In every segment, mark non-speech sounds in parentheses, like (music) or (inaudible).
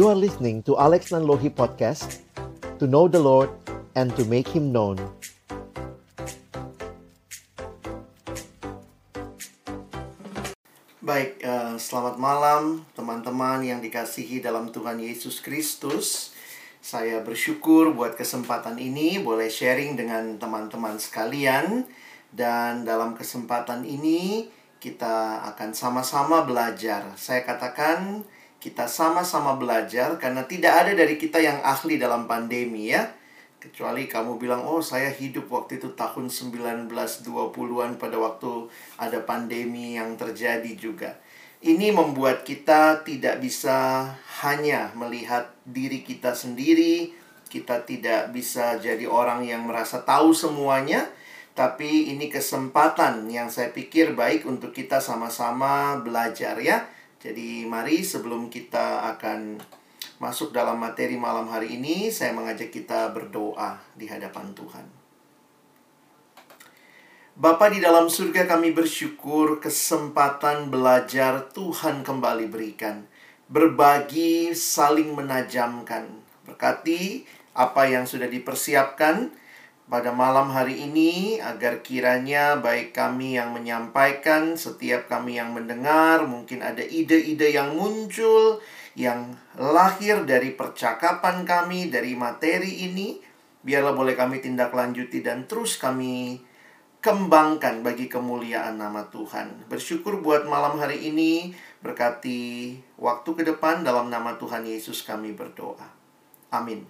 You are listening to Alex Nanlohi Podcast To know the Lord and to make Him known Baik, eh, selamat malam teman-teman yang dikasihi dalam Tuhan Yesus Kristus. Saya bersyukur buat kesempatan ini boleh sharing dengan teman-teman sekalian dan dalam kesempatan ini kita akan sama-sama belajar. Saya katakan kita sama-sama belajar karena tidak ada dari kita yang ahli dalam pandemi ya. Kecuali kamu bilang, oh saya hidup waktu itu tahun 1920-an pada waktu ada pandemi yang terjadi juga. Ini membuat kita tidak bisa hanya melihat diri kita sendiri, kita tidak bisa jadi orang yang merasa tahu semuanya, tapi ini kesempatan yang saya pikir baik untuk kita sama-sama belajar ya. Jadi mari sebelum kita akan masuk dalam materi malam hari ini, saya mengajak kita berdoa di hadapan Tuhan. Bapa di dalam surga kami bersyukur kesempatan belajar Tuhan kembali berikan. Berbagi, saling menajamkan. Berkati apa yang sudah dipersiapkan pada malam hari ini agar kiranya baik kami yang menyampaikan, setiap kami yang mendengar, mungkin ada ide-ide yang muncul, yang lahir dari percakapan kami, dari materi ini, biarlah boleh kami tindak lanjuti dan terus kami kembangkan bagi kemuliaan nama Tuhan. Bersyukur buat malam hari ini, berkati waktu ke depan dalam nama Tuhan Yesus kami berdoa. Amin.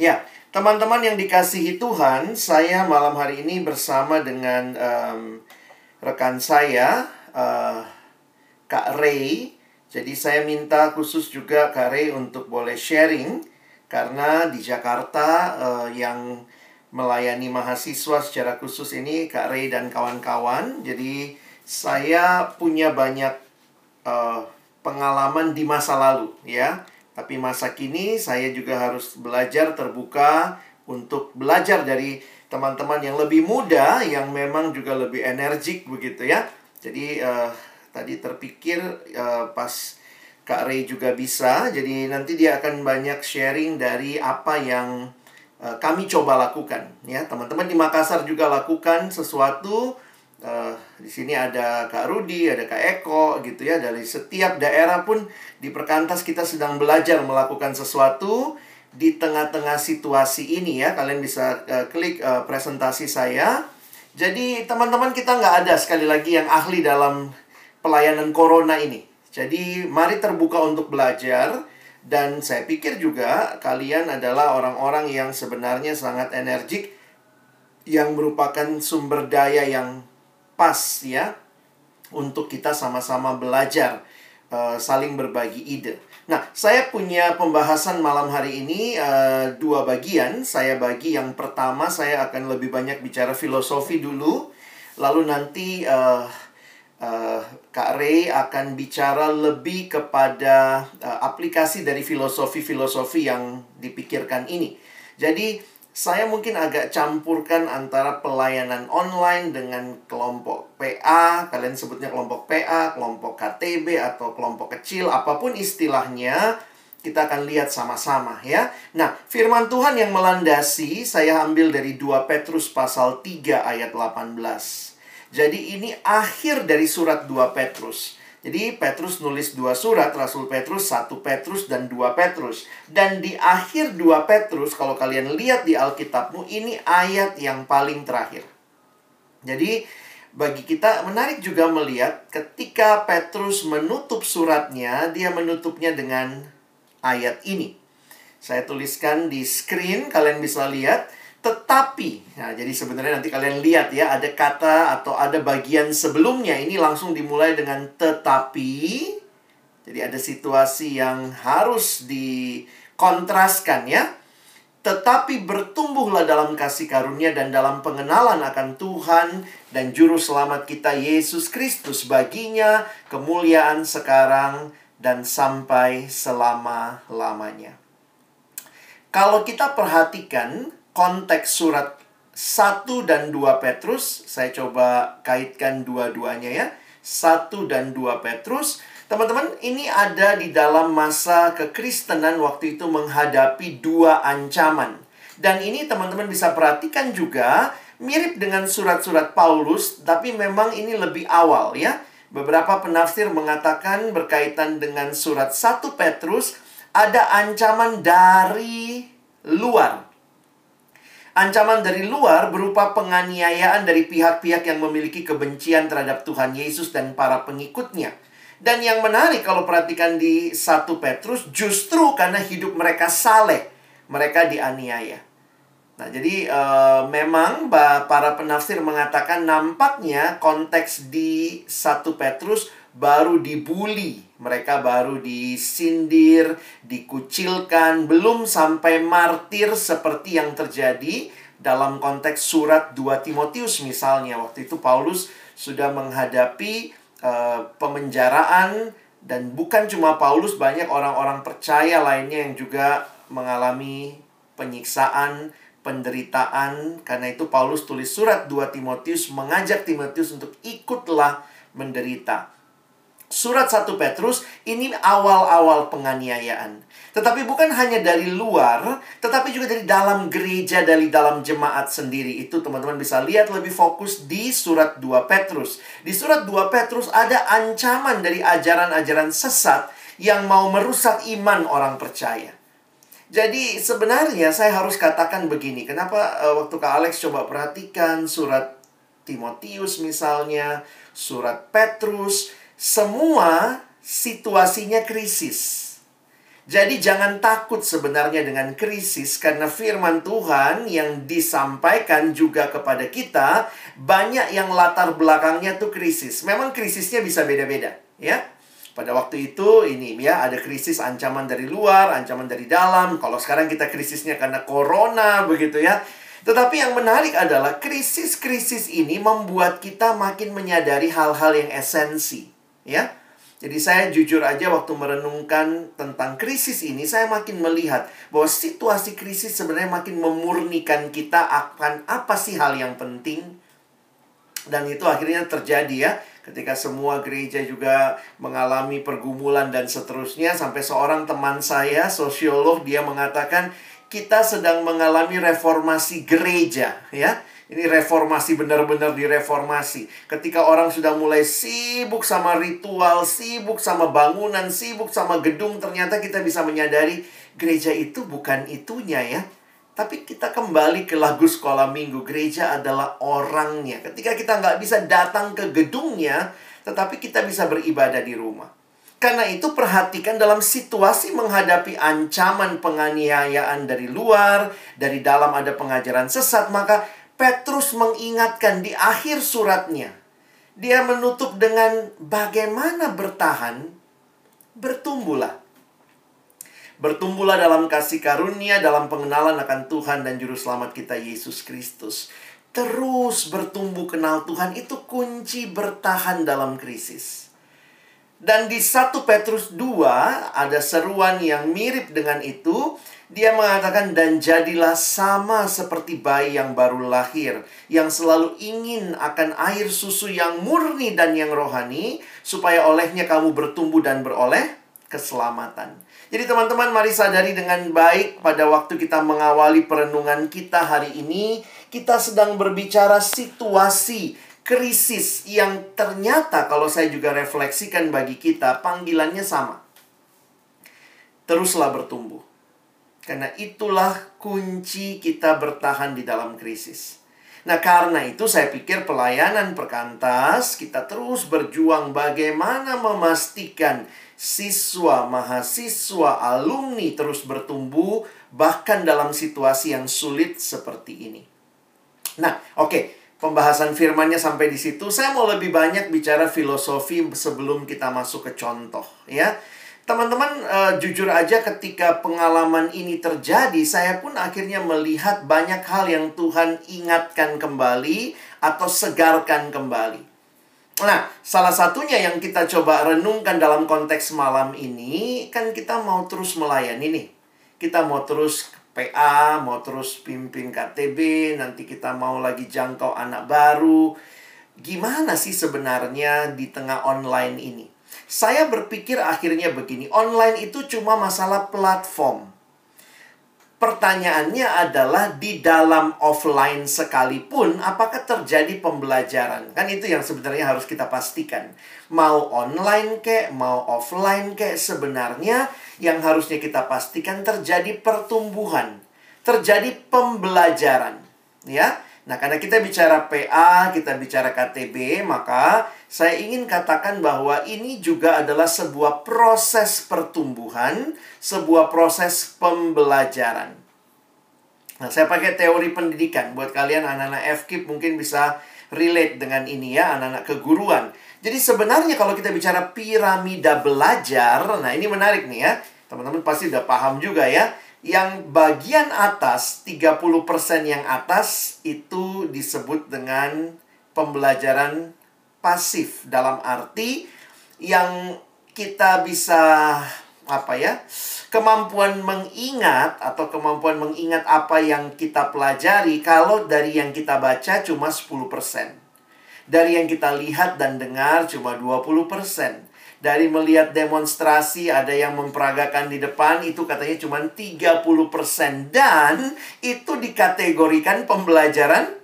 Ya, teman-teman yang dikasihi Tuhan, saya malam hari ini bersama dengan um, rekan saya, uh, Kak Ray, jadi saya minta khusus juga Kak Ray untuk boleh sharing karena di Jakarta uh, yang melayani mahasiswa secara khusus ini Kak Ray dan kawan-kawan. Jadi saya punya banyak uh, pengalaman di masa lalu ya. Tapi masa kini saya juga harus belajar terbuka untuk belajar dari teman-teman yang lebih muda yang memang juga lebih energik begitu ya. Jadi uh, tadi terpikir uh, pas Kak Ray juga bisa. Jadi nanti dia akan banyak sharing dari apa yang uh, kami coba lakukan ya. Teman-teman di Makassar juga lakukan sesuatu uh, di sini ada Kak Rudi, ada Kak Eko gitu ya. Dari setiap daerah pun di Perkantas kita sedang belajar melakukan sesuatu di tengah-tengah situasi ini ya. Kalian bisa uh, klik uh, presentasi saya. Jadi teman-teman kita nggak ada sekali lagi yang ahli dalam pelayanan corona ini. Jadi mari terbuka untuk belajar dan saya pikir juga kalian adalah orang-orang yang sebenarnya sangat energik yang merupakan sumber daya yang pas ya untuk kita sama-sama belajar uh, saling berbagi ide. Nah, saya punya pembahasan malam hari ini uh, dua bagian. Saya bagi yang pertama saya akan lebih banyak bicara filosofi dulu, lalu nanti uh, uh, Kak Ray akan bicara lebih kepada uh, aplikasi dari filosofi-filosofi yang dipikirkan ini. Jadi, saya mungkin agak campurkan antara pelayanan online dengan kelompok PA, kalian sebutnya kelompok PA, kelompok KTB atau kelompok kecil, apa pun istilahnya, kita akan lihat sama-sama ya. Nah, firman Tuhan yang melandasi saya ambil dari 2 Petrus pasal 3 ayat 18. Jadi ini akhir dari surat 2 Petrus. Jadi Petrus nulis dua surat, Rasul Petrus, satu Petrus, dan dua Petrus. Dan di akhir dua Petrus, kalau kalian lihat di Alkitabmu, ini ayat yang paling terakhir. Jadi bagi kita menarik juga melihat ketika Petrus menutup suratnya, dia menutupnya dengan ayat ini. Saya tuliskan di screen, kalian bisa lihat tetapi, nah jadi sebenarnya nanti kalian lihat ya, ada kata atau ada bagian sebelumnya ini langsung dimulai dengan tetapi. Jadi ada situasi yang harus dikontraskan ya. Tetapi bertumbuhlah dalam kasih karunia dan dalam pengenalan akan Tuhan dan Juru Selamat kita Yesus Kristus. Baginya kemuliaan sekarang dan sampai selama-lamanya. Kalau kita perhatikan, konteks surat 1 dan 2 Petrus, saya coba kaitkan dua-duanya ya. 1 dan 2 Petrus, Teman-teman, ini ada di dalam masa kekristenan waktu itu menghadapi dua ancaman. Dan ini teman-teman bisa perhatikan juga mirip dengan surat-surat Paulus, tapi memang ini lebih awal ya. Beberapa penafsir mengatakan berkaitan dengan surat 1 Petrus ada ancaman dari luar. Ancaman dari luar berupa penganiayaan dari pihak-pihak yang memiliki kebencian terhadap Tuhan Yesus dan para pengikutnya. Dan yang menarik kalau perhatikan di 1 Petrus, justru karena hidup mereka saleh, mereka dianiaya. Nah, jadi e, memang para penafsir mengatakan nampaknya konteks di 1 Petrus baru dibully. Mereka baru disindir, dikucilkan, belum sampai martir seperti yang terjadi dalam konteks surat 2 Timotius misalnya. Waktu itu Paulus sudah menghadapi uh, pemenjaraan dan bukan cuma Paulus banyak orang-orang percaya lainnya yang juga mengalami penyiksaan, penderitaan. Karena itu Paulus tulis surat 2 Timotius mengajak Timotius untuk ikutlah menderita. Surat 1 Petrus ini awal-awal penganiayaan. Tetapi bukan hanya dari luar, tetapi juga dari dalam gereja, dari dalam jemaat sendiri. Itu teman-teman bisa lihat lebih fokus di surat 2 Petrus. Di surat 2 Petrus ada ancaman dari ajaran-ajaran sesat yang mau merusak iman orang percaya. Jadi sebenarnya saya harus katakan begini, kenapa uh, waktu Kak Alex coba perhatikan surat Timotius misalnya, surat Petrus, semua situasinya krisis. Jadi jangan takut sebenarnya dengan krisis karena firman Tuhan yang disampaikan juga kepada kita banyak yang latar belakangnya tuh krisis. Memang krisisnya bisa beda-beda, ya. Pada waktu itu ini ya ada krisis ancaman dari luar, ancaman dari dalam. Kalau sekarang kita krisisnya karena corona begitu ya. Tetapi yang menarik adalah krisis-krisis ini membuat kita makin menyadari hal-hal yang esensi ya. Jadi saya jujur aja waktu merenungkan tentang krisis ini, saya makin melihat bahwa situasi krisis sebenarnya makin memurnikan kita akan apa sih hal yang penting. Dan itu akhirnya terjadi ya, ketika semua gereja juga mengalami pergumulan dan seterusnya. Sampai seorang teman saya, sosiolog, dia mengatakan, kita sedang mengalami reformasi gereja ya ini reformasi benar-benar direformasi. Ketika orang sudah mulai sibuk sama ritual, sibuk sama bangunan, sibuk sama gedung, ternyata kita bisa menyadari gereja itu bukan itunya ya. Tapi kita kembali ke lagu sekolah minggu. Gereja adalah orangnya. Ketika kita nggak bisa datang ke gedungnya, tetapi kita bisa beribadah di rumah. Karena itu perhatikan dalam situasi menghadapi ancaman penganiayaan dari luar, dari dalam ada pengajaran sesat, maka Petrus mengingatkan di akhir suratnya. Dia menutup dengan bagaimana bertahan, bertumbuhlah. Bertumbuhlah dalam kasih karunia, dalam pengenalan akan Tuhan dan Juru Selamat kita Yesus Kristus. Terus bertumbuh kenal Tuhan itu kunci bertahan dalam krisis. Dan di 1 Petrus 2 ada seruan yang mirip dengan itu dia mengatakan, dan jadilah sama seperti bayi yang baru lahir, yang selalu ingin akan air susu yang murni dan yang rohani, supaya olehnya kamu bertumbuh dan beroleh keselamatan. Jadi teman-teman mari sadari dengan baik pada waktu kita mengawali perenungan kita hari ini, kita sedang berbicara situasi krisis yang ternyata kalau saya juga refleksikan bagi kita, panggilannya sama. Teruslah bertumbuh karena itulah kunci kita bertahan di dalam krisis. Nah, karena itu saya pikir pelayanan perkantas kita terus berjuang bagaimana memastikan siswa, mahasiswa, alumni terus bertumbuh bahkan dalam situasi yang sulit seperti ini. Nah, oke. Okay. Pembahasan firmannya sampai di situ. Saya mau lebih banyak bicara filosofi sebelum kita masuk ke contoh, ya. Teman-teman, uh, jujur aja ketika pengalaman ini terjadi, saya pun akhirnya melihat banyak hal yang Tuhan ingatkan kembali atau segarkan kembali. Nah, salah satunya yang kita coba renungkan dalam konteks malam ini, kan kita mau terus melayani nih. Kita mau terus PA, mau terus pimpin KTB, nanti kita mau lagi jangkau anak baru. Gimana sih sebenarnya di tengah online ini? Saya berpikir akhirnya begini, online itu cuma masalah platform. Pertanyaannya adalah di dalam offline sekalipun apakah terjadi pembelajaran? Kan itu yang sebenarnya harus kita pastikan. Mau online kek, mau offline kek sebenarnya yang harusnya kita pastikan terjadi pertumbuhan, terjadi pembelajaran, ya. Nah, karena kita bicara PA, kita bicara KTB, maka saya ingin katakan bahwa ini juga adalah sebuah proses pertumbuhan, sebuah proses pembelajaran. Nah, saya pakai teori pendidikan buat kalian anak-anak FKIP mungkin bisa relate dengan ini ya, anak-anak keguruan. Jadi sebenarnya kalau kita bicara piramida belajar, nah ini menarik nih ya. Teman-teman pasti udah paham juga ya yang bagian atas 30% yang atas itu disebut dengan pembelajaran pasif dalam arti yang kita bisa apa ya kemampuan mengingat atau kemampuan mengingat apa yang kita pelajari kalau dari yang kita baca cuma 10%. Dari yang kita lihat dan dengar cuma 20% dari melihat demonstrasi ada yang memperagakan di depan itu katanya cuma 30% dan itu dikategorikan pembelajaran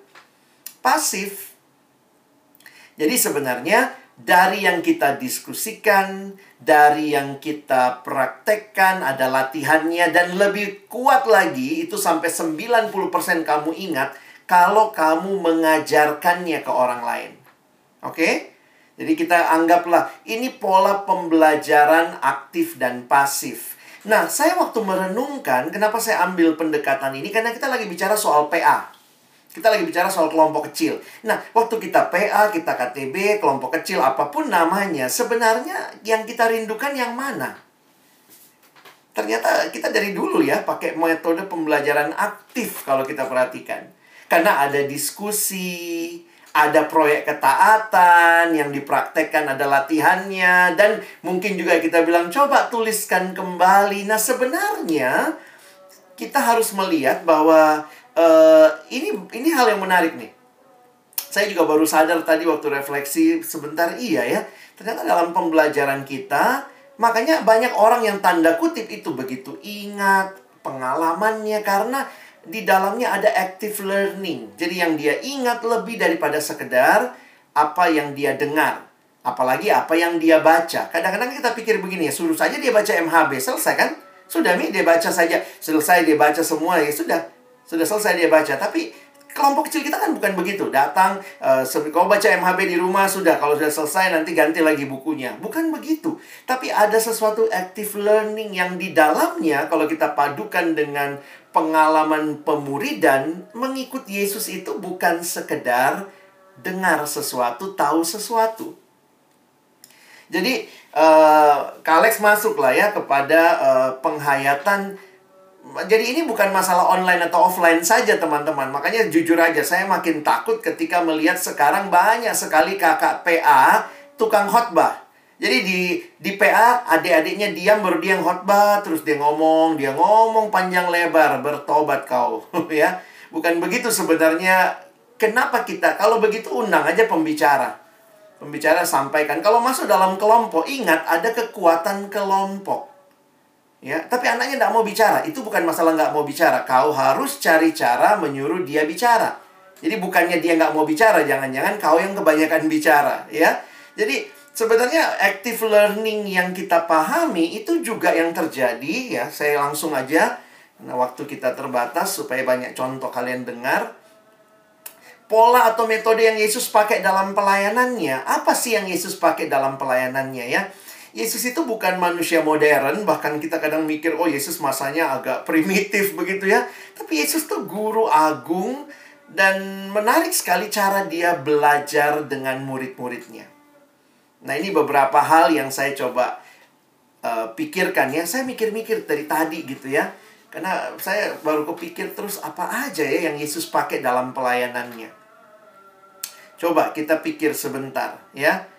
pasif. Jadi sebenarnya dari yang kita diskusikan, dari yang kita praktekkan ada latihannya dan lebih kuat lagi itu sampai 90% kamu ingat kalau kamu mengajarkannya ke orang lain. Oke? Okay? Jadi kita anggaplah ini pola pembelajaran aktif dan pasif. Nah, saya waktu merenungkan kenapa saya ambil pendekatan ini karena kita lagi bicara soal PA. Kita lagi bicara soal kelompok kecil. Nah, waktu kita PA, kita KTB, kelompok kecil apa pun namanya, sebenarnya yang kita rindukan yang mana? Ternyata kita dari dulu ya pakai metode pembelajaran aktif kalau kita perhatikan. Karena ada diskusi, ada proyek ketaatan yang dipraktekkan, ada latihannya, dan mungkin juga kita bilang, coba tuliskan kembali. Nah, sebenarnya kita harus melihat bahwa uh, ini ini hal yang menarik nih. Saya juga baru sadar tadi waktu refleksi sebentar, iya ya. Ternyata dalam pembelajaran kita, makanya banyak orang yang tanda kutip itu begitu ingat pengalamannya karena di dalamnya ada active learning. Jadi yang dia ingat lebih daripada sekedar apa yang dia dengar. Apalagi apa yang dia baca. Kadang-kadang kita pikir begini ya, suruh saja dia baca MHB, selesai kan? Sudah Mi, dia baca saja. Selesai dia baca semua, ya sudah. Sudah selesai dia baca. Tapi kelompok kecil kita kan bukan begitu. Datang, uh, kalau baca MHB di rumah, sudah. Kalau sudah selesai, nanti ganti lagi bukunya. Bukan begitu. Tapi ada sesuatu active learning yang di dalamnya, kalau kita padukan dengan pengalaman pemuridan mengikut Yesus itu bukan sekedar dengar sesuatu, tahu sesuatu. Jadi uh, Kalex masuk lah ya kepada uh, penghayatan. Jadi ini bukan masalah online atau offline saja teman-teman. Makanya jujur aja saya makin takut ketika melihat sekarang banyak sekali kakak PA tukang khotbah. Jadi di di PA adik-adiknya diam baru dia khotbah terus dia ngomong, dia ngomong panjang lebar, bertobat kau (laughs) ya. Bukan begitu sebenarnya. Kenapa kita kalau begitu undang aja pembicara. Pembicara sampaikan kalau masuk dalam kelompok ingat ada kekuatan kelompok. Ya, tapi anaknya tidak mau bicara. Itu bukan masalah nggak mau bicara. Kau harus cari cara menyuruh dia bicara. Jadi bukannya dia nggak mau bicara, jangan-jangan kau yang kebanyakan bicara, ya. Jadi sebenarnya active learning yang kita pahami itu juga yang terjadi ya. Saya langsung aja nah waktu kita terbatas supaya banyak contoh kalian dengar. Pola atau metode yang Yesus pakai dalam pelayanannya, apa sih yang Yesus pakai dalam pelayanannya ya? Yesus itu bukan manusia modern, bahkan kita kadang mikir, oh Yesus masanya agak primitif begitu ya. Tapi Yesus tuh guru agung dan menarik sekali cara dia belajar dengan murid-muridnya. Nah, ini beberapa hal yang saya coba uh, pikirkan ya. Saya mikir-mikir dari tadi gitu ya. Karena saya baru kepikir terus apa aja ya yang Yesus pakai dalam pelayanannya. Coba kita pikir sebentar ya.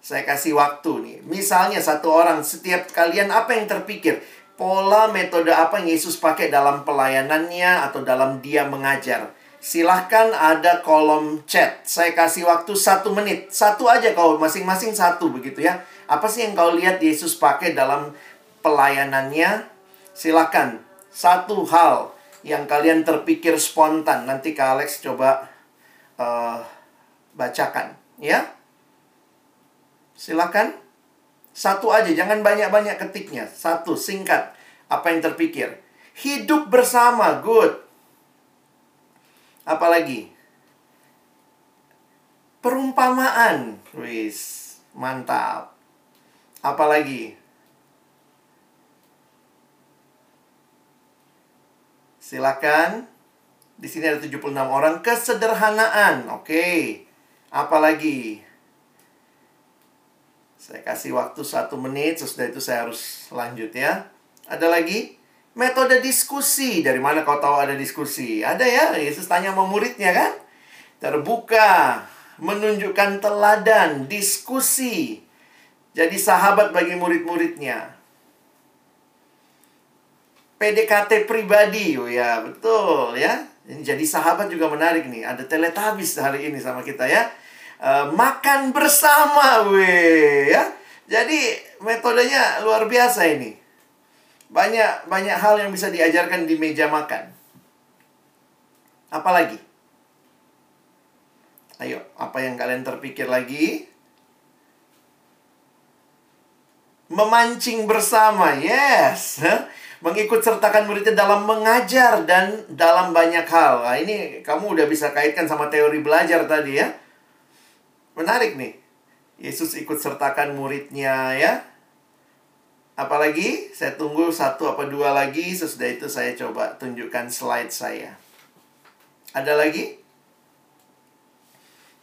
Saya kasih waktu nih. Misalnya satu orang setiap kalian apa yang terpikir? Pola metode apa yang Yesus pakai dalam pelayanannya atau dalam dia mengajar? Silahkan ada kolom chat. Saya kasih waktu satu menit. Satu aja kau masing-masing satu begitu ya. Apa sih yang kau lihat Yesus pakai dalam pelayanannya? Silahkan. Satu hal yang kalian terpikir spontan. Nanti Kak Alex coba uh, bacakan. Ya. Silahkan. Satu aja. Jangan banyak-banyak ketiknya. Satu. Singkat. Apa yang terpikir. Hidup bersama. Good. Apalagi? Perumpamaan. Wis, mantap. Apalagi? Silakan. Di sini ada 76 orang. Kesederhanaan. Oke. Apalagi? Saya kasih waktu satu menit. Sesudah itu saya harus lanjut ya. Ada lagi? Metode diskusi. Dari mana kau tahu ada diskusi? Ada ya, Yesus tanya sama muridnya kan? Terbuka, menunjukkan teladan, diskusi. Jadi sahabat bagi murid-muridnya. PDKT pribadi, oh ya betul ya. Jadi sahabat juga menarik nih. Ada teletabis hari ini sama kita ya. Uh, makan bersama, weh ya. Jadi metodenya luar biasa ini. Banyak banyak hal yang bisa diajarkan di meja makan. Apalagi? Ayo, apa yang kalian terpikir lagi? Memancing bersama, yes. Mengikut sertakan muridnya dalam mengajar dan dalam banyak hal. Nah, ini kamu udah bisa kaitkan sama teori belajar tadi ya. Menarik nih. Yesus ikut sertakan muridnya ya Apalagi saya tunggu satu apa dua lagi sesudah itu saya coba tunjukkan slide saya. Ada lagi?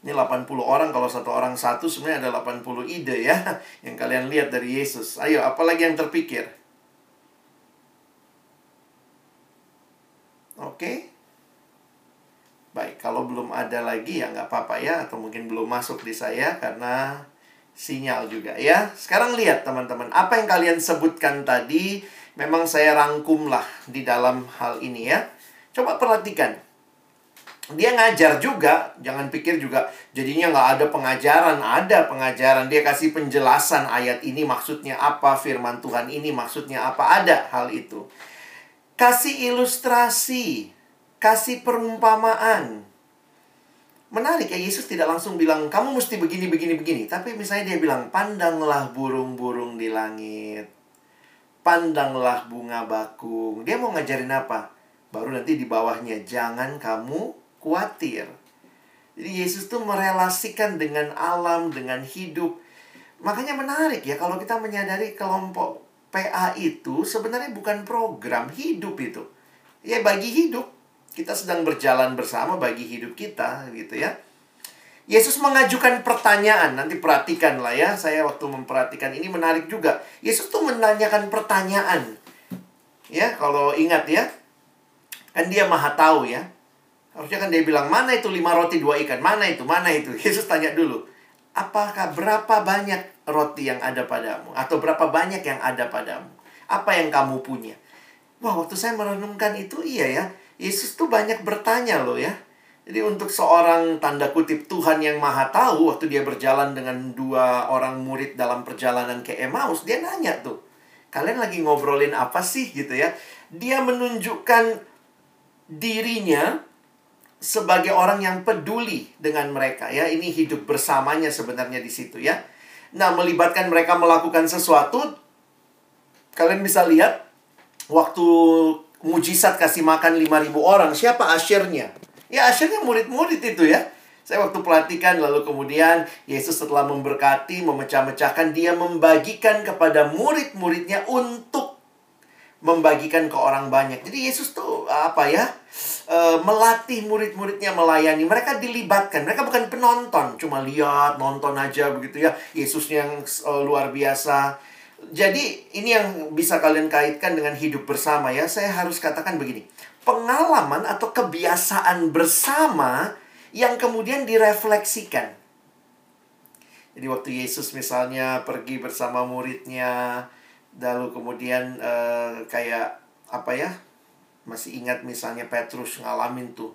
Ini 80 orang kalau satu orang satu sebenarnya ada 80 ide ya (laughs) yang kalian lihat dari Yesus. Ayo, apalagi yang terpikir? Oke. Baik, kalau belum ada lagi ya nggak apa-apa ya atau mungkin belum masuk di saya karena sinyal juga ya. Sekarang lihat teman-teman, apa yang kalian sebutkan tadi memang saya rangkum lah di dalam hal ini ya. Coba perhatikan. Dia ngajar juga, jangan pikir juga jadinya nggak ada pengajaran, ada pengajaran. Dia kasih penjelasan ayat ini maksudnya apa, firman Tuhan ini maksudnya apa, ada hal itu. Kasih ilustrasi, kasih perumpamaan, Menarik ya, Yesus tidak langsung bilang, kamu mesti begini, begini, begini. Tapi misalnya dia bilang, pandanglah burung-burung di langit. Pandanglah bunga bakung. Dia mau ngajarin apa? Baru nanti di bawahnya, jangan kamu khawatir. Jadi Yesus tuh merelasikan dengan alam, dengan hidup. Makanya menarik ya, kalau kita menyadari kelompok PA itu sebenarnya bukan program hidup itu. Ya bagi hidup. Kita sedang berjalan bersama bagi hidup kita gitu ya. Yesus mengajukan pertanyaan. Nanti perhatikan lah ya. Saya waktu memperhatikan ini menarik juga. Yesus tuh menanyakan pertanyaan. Ya, kalau ingat ya. Kan dia maha tahu ya. Harusnya kan dia bilang, mana itu lima roti dua ikan? Mana itu? Mana itu? (laughs) Yesus tanya dulu. Apakah berapa banyak roti yang ada padamu? Atau berapa banyak yang ada padamu? Apa yang kamu punya? Wah, waktu saya merenungkan itu, iya ya. Yesus tuh banyak bertanya loh ya. Jadi untuk seorang tanda kutip Tuhan yang maha tahu waktu dia berjalan dengan dua orang murid dalam perjalanan ke Emmaus, dia nanya tuh, kalian lagi ngobrolin apa sih gitu ya? Dia menunjukkan dirinya sebagai orang yang peduli dengan mereka ya. Ini hidup bersamanya sebenarnya di situ ya. Nah, melibatkan mereka melakukan sesuatu kalian bisa lihat waktu mujizat kasih makan 5000 orang. Siapa asyirnya? Ya asyirnya murid-murid itu ya. Saya waktu pelatihan lalu kemudian Yesus setelah memberkati, memecah-mecahkan, dia membagikan kepada murid-muridnya untuk membagikan ke orang banyak. Jadi Yesus tuh apa ya? E, melatih murid-muridnya melayani. Mereka dilibatkan. Mereka bukan penonton, cuma lihat, nonton aja begitu ya. Yesus yang e, luar biasa jadi ini yang bisa kalian kaitkan dengan hidup bersama ya. Saya harus katakan begini. Pengalaman atau kebiasaan bersama yang kemudian direfleksikan. Jadi waktu Yesus misalnya pergi bersama muridnya, lalu kemudian uh, kayak apa ya? Masih ingat misalnya Petrus ngalamin tuh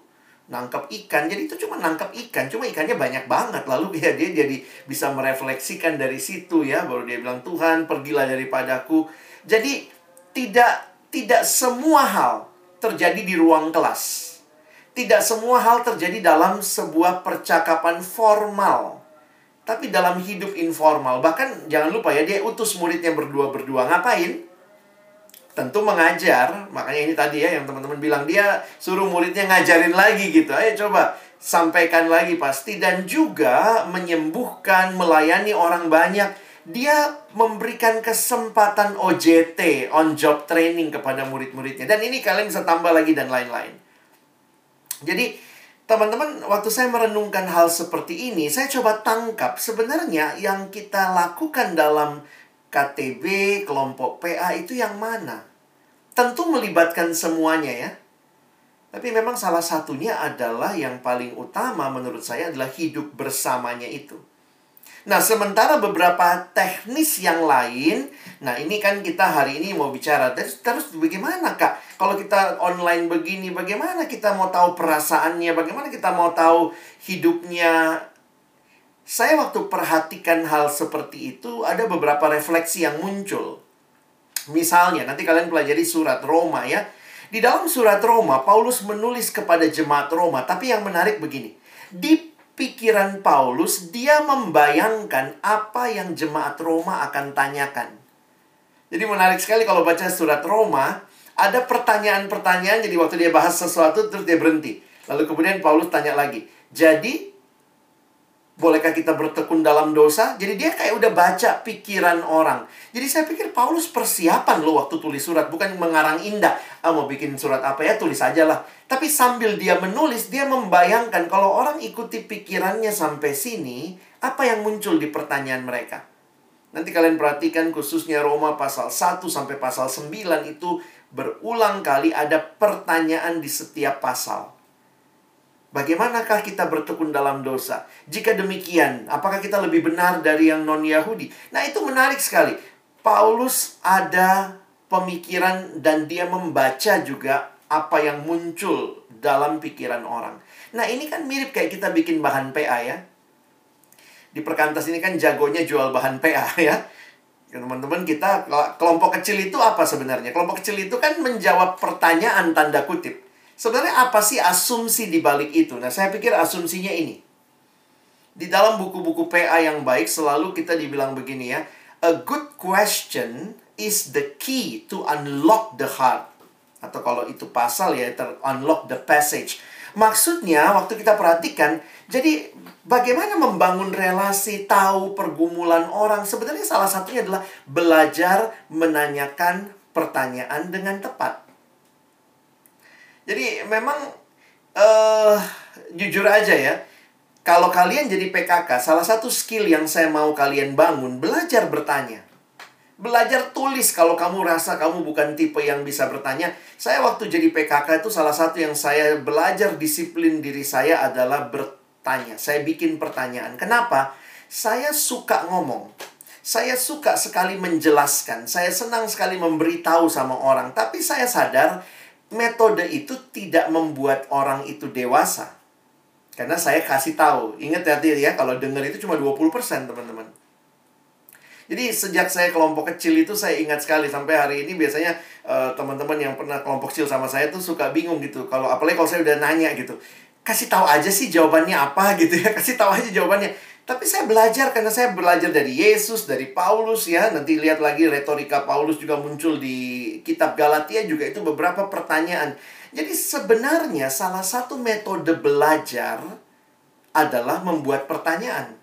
nangkap ikan. Jadi itu cuma nangkap ikan, cuma ikannya banyak banget. Lalu (laughs) ya dia jadi bisa merefleksikan dari situ ya. Baru dia bilang, "Tuhan, pergilah daripadaku." Jadi tidak tidak semua hal terjadi di ruang kelas. Tidak semua hal terjadi dalam sebuah percakapan formal. Tapi dalam hidup informal. Bahkan jangan lupa ya, dia utus muridnya berdua-berdua. Ngapain? Tentu mengajar. Makanya ini tadi ya yang teman-teman bilang dia suruh muridnya ngajarin lagi gitu. Ayo coba sampaikan lagi pasti dan juga menyembuhkan, melayani orang banyak. Dia memberikan kesempatan OJT, on job training kepada murid-muridnya. Dan ini kalian bisa tambah lagi dan lain-lain. Jadi teman-teman waktu saya merenungkan hal seperti ini, saya coba tangkap sebenarnya yang kita lakukan dalam KTB, kelompok PA itu yang mana? Tentu melibatkan semuanya ya. Tapi memang salah satunya adalah yang paling utama menurut saya adalah hidup bersamanya itu. Nah, sementara beberapa teknis yang lain, nah ini kan kita hari ini mau bicara, terus, terus bagaimana kak? Kalau kita online begini, bagaimana kita mau tahu perasaannya, bagaimana kita mau tahu hidupnya saya waktu perhatikan hal seperti itu, ada beberapa refleksi yang muncul. Misalnya, nanti kalian pelajari surat Roma ya. Di dalam surat Roma, Paulus menulis kepada jemaat Roma. Tapi yang menarik begini. Di pikiran Paulus, dia membayangkan apa yang jemaat Roma akan tanyakan. Jadi menarik sekali kalau baca surat Roma, ada pertanyaan-pertanyaan, jadi waktu dia bahas sesuatu, terus dia berhenti. Lalu kemudian Paulus tanya lagi, jadi Bolehkah kita bertekun dalam dosa? Jadi dia kayak udah baca pikiran orang. Jadi saya pikir Paulus persiapan loh waktu tulis surat. Bukan mengarang indah. Ah mau bikin surat apa ya tulis aja lah. Tapi sambil dia menulis, dia membayangkan kalau orang ikuti pikirannya sampai sini, apa yang muncul di pertanyaan mereka. Nanti kalian perhatikan khususnya Roma pasal 1 sampai pasal 9 itu berulang kali ada pertanyaan di setiap pasal. Bagaimanakah kita bertekun dalam dosa? Jika demikian, apakah kita lebih benar dari yang non-Yahudi? Nah, itu menarik sekali. Paulus ada pemikiran dan dia membaca juga apa yang muncul dalam pikiran orang. Nah, ini kan mirip kayak kita bikin bahan PA ya. Di perkantas ini kan jagonya jual bahan PA (laughs) ya. Teman-teman kita kelompok kecil itu apa sebenarnya? Kelompok kecil itu kan menjawab pertanyaan tanda kutip. Sebenarnya apa sih asumsi di balik itu? Nah, saya pikir asumsinya ini. Di dalam buku-buku PA yang baik selalu kita dibilang begini ya. A good question is the key to unlock the heart. Atau kalau itu pasal ya, ter unlock the passage. Maksudnya waktu kita perhatikan, jadi bagaimana membangun relasi, tahu pergumulan orang. Sebenarnya salah satunya adalah belajar menanyakan pertanyaan dengan tepat. Jadi memang uh, jujur aja ya, kalau kalian jadi PKK, salah satu skill yang saya mau kalian bangun, belajar bertanya. Belajar tulis kalau kamu rasa kamu bukan tipe yang bisa bertanya. Saya waktu jadi PKK itu salah satu yang saya belajar disiplin diri saya adalah bertanya. Saya bikin pertanyaan. Kenapa? Saya suka ngomong. Saya suka sekali menjelaskan. Saya senang sekali memberitahu sama orang. Tapi saya sadar metode itu tidak membuat orang itu dewasa. Karena saya kasih tahu, ingat hati ya, kalau dengar itu cuma 20% teman-teman. Jadi sejak saya kelompok kecil itu saya ingat sekali sampai hari ini biasanya uh, teman-teman yang pernah kelompok kecil sama saya tuh suka bingung gitu. Kalau apalagi kalau saya udah nanya gitu. Kasih tahu aja sih jawabannya apa (laughs) gitu ya. Kasih tahu aja jawabannya. Tapi saya belajar karena saya belajar dari Yesus, dari Paulus ya. Nanti lihat lagi retorika Paulus juga muncul di kitab Galatia juga itu beberapa pertanyaan. Jadi sebenarnya salah satu metode belajar adalah membuat pertanyaan.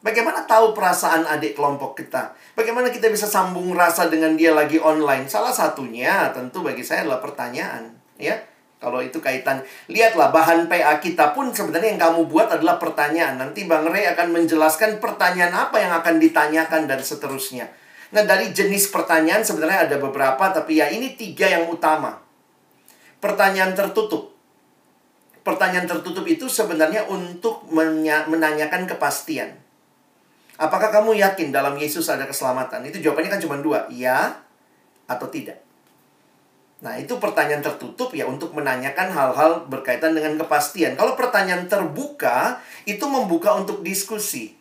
Bagaimana tahu perasaan adik kelompok kita? Bagaimana kita bisa sambung rasa dengan dia lagi online? Salah satunya tentu bagi saya adalah pertanyaan, ya. Kalau itu kaitan, lihatlah bahan PA kita pun sebenarnya yang kamu buat adalah pertanyaan. Nanti Bang Rey akan menjelaskan pertanyaan apa yang akan ditanyakan dan seterusnya. Nah, dari jenis pertanyaan sebenarnya ada beberapa, tapi ya ini tiga yang utama. Pertanyaan tertutup. Pertanyaan tertutup itu sebenarnya untuk menanyakan kepastian. Apakah kamu yakin dalam Yesus ada keselamatan? Itu jawabannya kan cuma dua, ya atau tidak. Nah, itu pertanyaan tertutup ya untuk menanyakan hal-hal berkaitan dengan kepastian. Kalau pertanyaan terbuka, itu membuka untuk diskusi.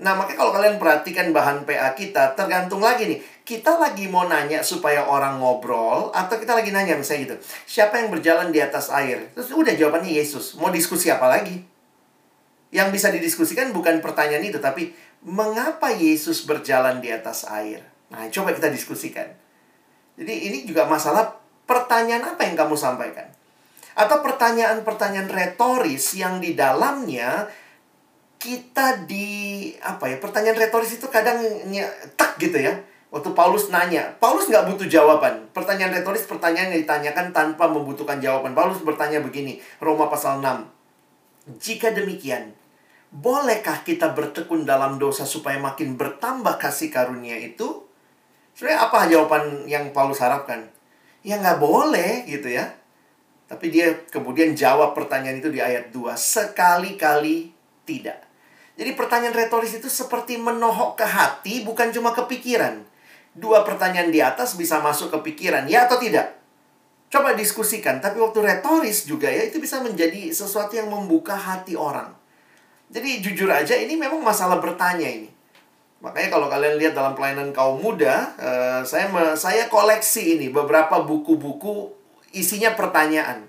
Nah, makanya kalau kalian perhatikan bahan PA kita, tergantung lagi nih. Kita lagi mau nanya supaya orang ngobrol, atau kita lagi nanya misalnya gitu. Siapa yang berjalan di atas air? Terus udah jawabannya Yesus. Mau diskusi apa lagi? Yang bisa didiskusikan bukan pertanyaan itu, tapi mengapa Yesus berjalan di atas air? Nah, coba kita diskusikan. Jadi ini juga masalah pertanyaan apa yang kamu sampaikan. Atau pertanyaan-pertanyaan retoris yang di dalamnya kita di apa ya pertanyaan retoris itu kadang tak gitu ya. Waktu Paulus nanya Paulus nggak butuh jawaban. Pertanyaan retoris pertanyaan yang ditanyakan tanpa membutuhkan jawaban. Paulus bertanya begini Roma pasal 6 jika demikian bolehkah kita bertekun dalam dosa supaya makin bertambah kasih karunia itu Sebenarnya apa jawaban yang Paulus harapkan? Ya nggak boleh gitu ya. Tapi dia kemudian jawab pertanyaan itu di ayat 2. Sekali-kali tidak. Jadi pertanyaan retoris itu seperti menohok ke hati, bukan cuma kepikiran. Dua pertanyaan di atas bisa masuk ke pikiran, ya atau tidak? Coba diskusikan, tapi waktu retoris juga ya, itu bisa menjadi sesuatu yang membuka hati orang. Jadi jujur aja, ini memang masalah bertanya ini. Makanya kalau kalian lihat dalam pelayanan kaum muda, uh, saya me, saya koleksi ini beberapa buku-buku isinya pertanyaan.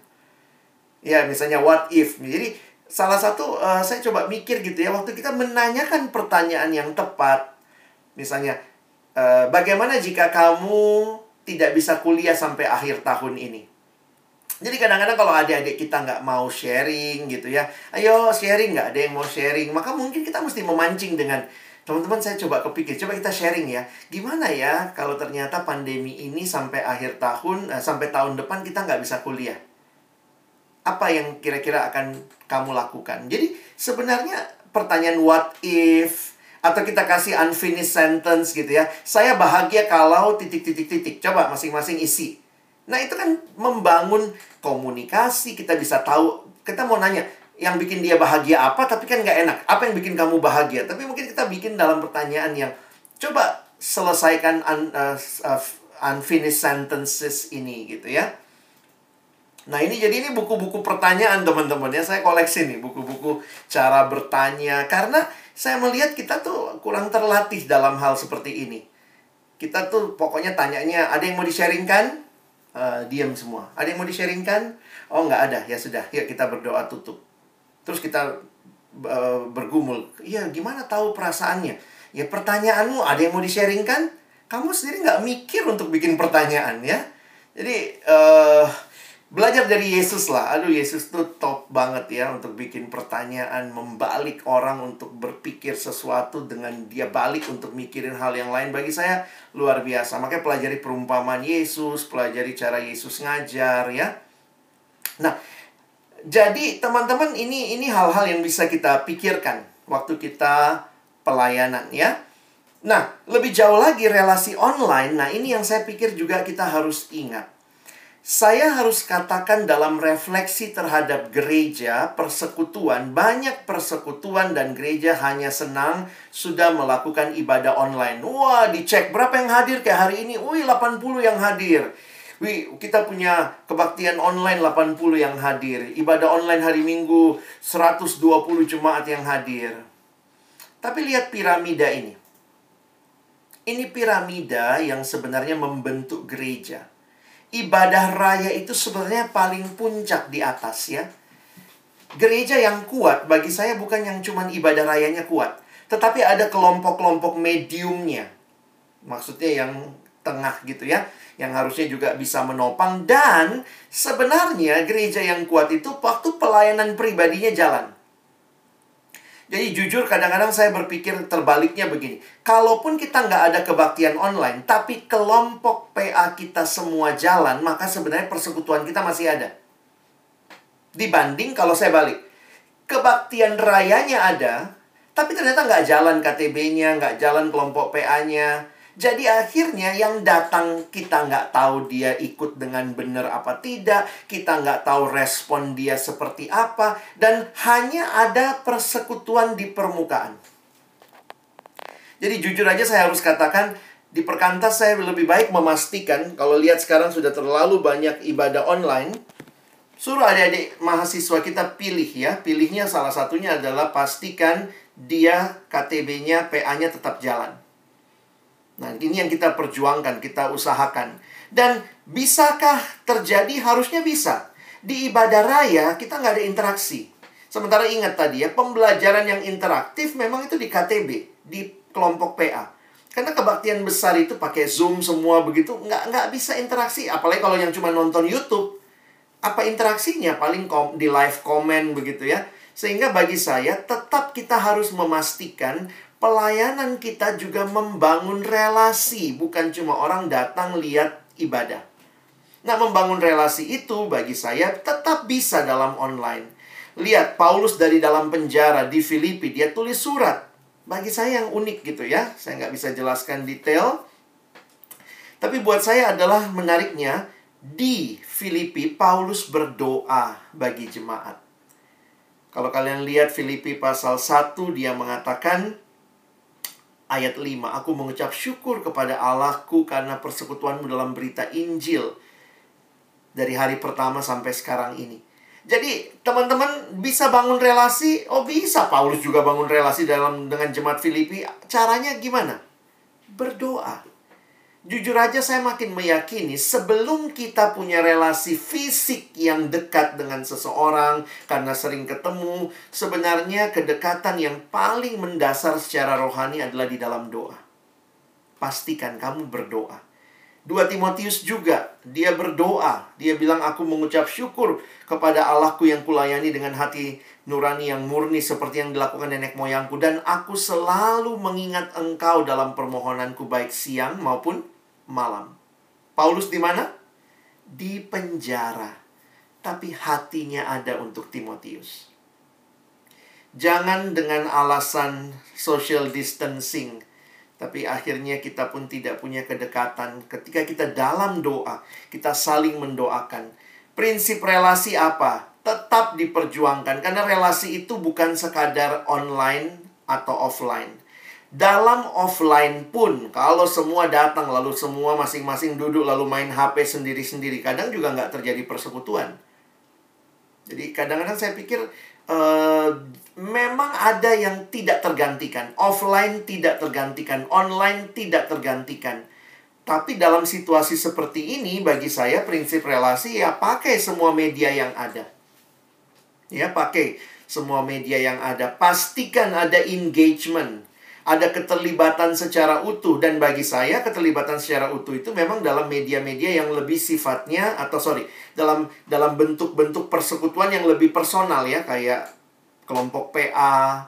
Ya, misalnya what if. Jadi salah satu uh, saya coba mikir gitu ya waktu kita menanyakan pertanyaan yang tepat. Misalnya uh, bagaimana jika kamu tidak bisa kuliah sampai akhir tahun ini? Jadi kadang-kadang kalau adik-adik kita nggak mau sharing gitu ya, ayo sharing nggak ada yang mau sharing, maka mungkin kita mesti memancing dengan Teman-teman saya coba kepikir, coba kita sharing ya. Gimana ya kalau ternyata pandemi ini sampai akhir tahun, eh, sampai tahun depan kita nggak bisa kuliah? Apa yang kira-kira akan kamu lakukan? Jadi sebenarnya pertanyaan what if, atau kita kasih unfinished sentence gitu ya. Saya bahagia kalau titik-titik-titik. Coba masing-masing isi. Nah itu kan membangun komunikasi, kita bisa tahu, kita mau nanya, yang bikin dia bahagia apa tapi kan nggak enak. Apa yang bikin kamu bahagia? Tapi mungkin kita bikin dalam pertanyaan yang coba selesaikan un, uh, uh, unfinished sentences ini gitu ya. Nah ini jadi ini buku-buku pertanyaan teman-teman ya. Saya koleksi nih buku-buku cara bertanya. Karena saya melihat kita tuh kurang terlatih dalam hal seperti ini. Kita tuh pokoknya tanyanya ada yang mau di-sharingkan? Uh, diam semua. Ada yang mau di-sharingkan? Oh nggak ada. Ya sudah yuk kita berdoa tutup Terus kita uh, bergumul, iya gimana tahu perasaannya? Ya pertanyaanmu ada yang mau di-sharingkan? Kamu sendiri nggak mikir untuk bikin pertanyaan ya. Jadi uh, belajar dari Yesus lah. Aduh Yesus tuh top banget ya untuk bikin pertanyaan, membalik orang untuk berpikir sesuatu dengan dia balik untuk mikirin hal yang lain. Bagi saya luar biasa. Makanya pelajari perumpamaan Yesus, pelajari cara Yesus ngajar ya. Nah, jadi teman-teman ini ini hal-hal yang bisa kita pikirkan waktu kita pelayanan ya. Nah, lebih jauh lagi relasi online. Nah, ini yang saya pikir juga kita harus ingat. Saya harus katakan dalam refleksi terhadap gereja, persekutuan, banyak persekutuan dan gereja hanya senang sudah melakukan ibadah online. Wah, dicek berapa yang hadir kayak hari ini. Wih, 80 yang hadir. Wih, kita punya kebaktian online 80 yang hadir. Ibadah online hari Minggu 120 jemaat yang hadir. Tapi lihat piramida ini. Ini piramida yang sebenarnya membentuk gereja. Ibadah raya itu sebenarnya paling puncak di atas ya. Gereja yang kuat bagi saya bukan yang cuma ibadah rayanya kuat. Tetapi ada kelompok-kelompok mediumnya. Maksudnya yang tengah gitu ya yang harusnya juga bisa menopang dan sebenarnya gereja yang kuat itu waktu pelayanan pribadinya jalan. Jadi jujur kadang-kadang saya berpikir terbaliknya begini. Kalaupun kita nggak ada kebaktian online, tapi kelompok PA kita semua jalan, maka sebenarnya persekutuan kita masih ada. Dibanding kalau saya balik. Kebaktian rayanya ada, tapi ternyata nggak jalan KTB-nya, nggak jalan kelompok PA-nya, jadi akhirnya yang datang kita nggak tahu dia ikut dengan benar apa tidak, kita nggak tahu respon dia seperti apa, dan hanya ada persekutuan di permukaan. Jadi jujur aja saya harus katakan, Di perkantas saya lebih baik memastikan kalau lihat sekarang sudah terlalu banyak ibadah online, suruh adik-adik mahasiswa kita pilih ya. Pilihnya salah satunya adalah pastikan dia KTB-nya, PA-nya tetap jalan. Nah, ini yang kita perjuangkan, kita usahakan. Dan bisakah terjadi? Harusnya bisa. Di ibadah raya kita nggak ada interaksi. Sementara ingat tadi ya, pembelajaran yang interaktif memang itu di KTB, di kelompok PA. Karena kebaktian besar itu pakai Zoom semua begitu, nggak, nggak bisa interaksi. Apalagi kalau yang cuma nonton YouTube. Apa interaksinya? Paling kom di live comment begitu ya. Sehingga bagi saya tetap kita harus memastikan pelayanan kita juga membangun relasi. Bukan cuma orang datang lihat ibadah. Nah, membangun relasi itu bagi saya tetap bisa dalam online. Lihat, Paulus dari dalam penjara di Filipi, dia tulis surat bagi saya yang unik gitu ya. Saya nggak bisa jelaskan detail. Tapi buat saya adalah menariknya di Filipi Paulus berdoa bagi jemaat. Kalau kalian lihat Filipi pasal 1 dia mengatakan ayat 5 aku mengucap syukur kepada Allahku karena persekutuanmu dalam berita Injil dari hari pertama sampai sekarang ini. Jadi teman-teman bisa bangun relasi, oh bisa Paulus juga bangun relasi dalam dengan jemaat Filipi. Caranya gimana? Berdoa. Jujur aja saya makin meyakini sebelum kita punya relasi fisik yang dekat dengan seseorang karena sering ketemu, sebenarnya kedekatan yang paling mendasar secara rohani adalah di dalam doa. Pastikan kamu berdoa. Dua Timotius juga, dia berdoa. Dia bilang, aku mengucap syukur kepada Allahku yang kulayani dengan hati nurani yang murni seperti yang dilakukan nenek moyangku. Dan aku selalu mengingat engkau dalam permohonanku baik siang maupun malam. Paulus di mana? Di penjara. Tapi hatinya ada untuk Timotius. Jangan dengan alasan social distancing tapi akhirnya kita pun tidak punya kedekatan. Ketika kita dalam doa, kita saling mendoakan. Prinsip relasi apa? Tetap diperjuangkan karena relasi itu bukan sekadar online atau offline. Dalam offline pun, kalau semua datang lalu semua masing-masing duduk lalu main HP sendiri-sendiri, kadang juga nggak terjadi persekutuan. Jadi kadang-kadang saya pikir uh, memang ada yang tidak tergantikan. Offline tidak tergantikan, online tidak tergantikan. Tapi dalam situasi seperti ini bagi saya prinsip relasi ya pakai semua media yang ada. Ya, pakai semua media yang ada. Pastikan ada engagement. Ada keterlibatan secara utuh dan bagi saya keterlibatan secara utuh itu memang dalam media-media yang lebih sifatnya atau sorry dalam dalam bentuk-bentuk persekutuan yang lebih personal ya kayak kelompok PA.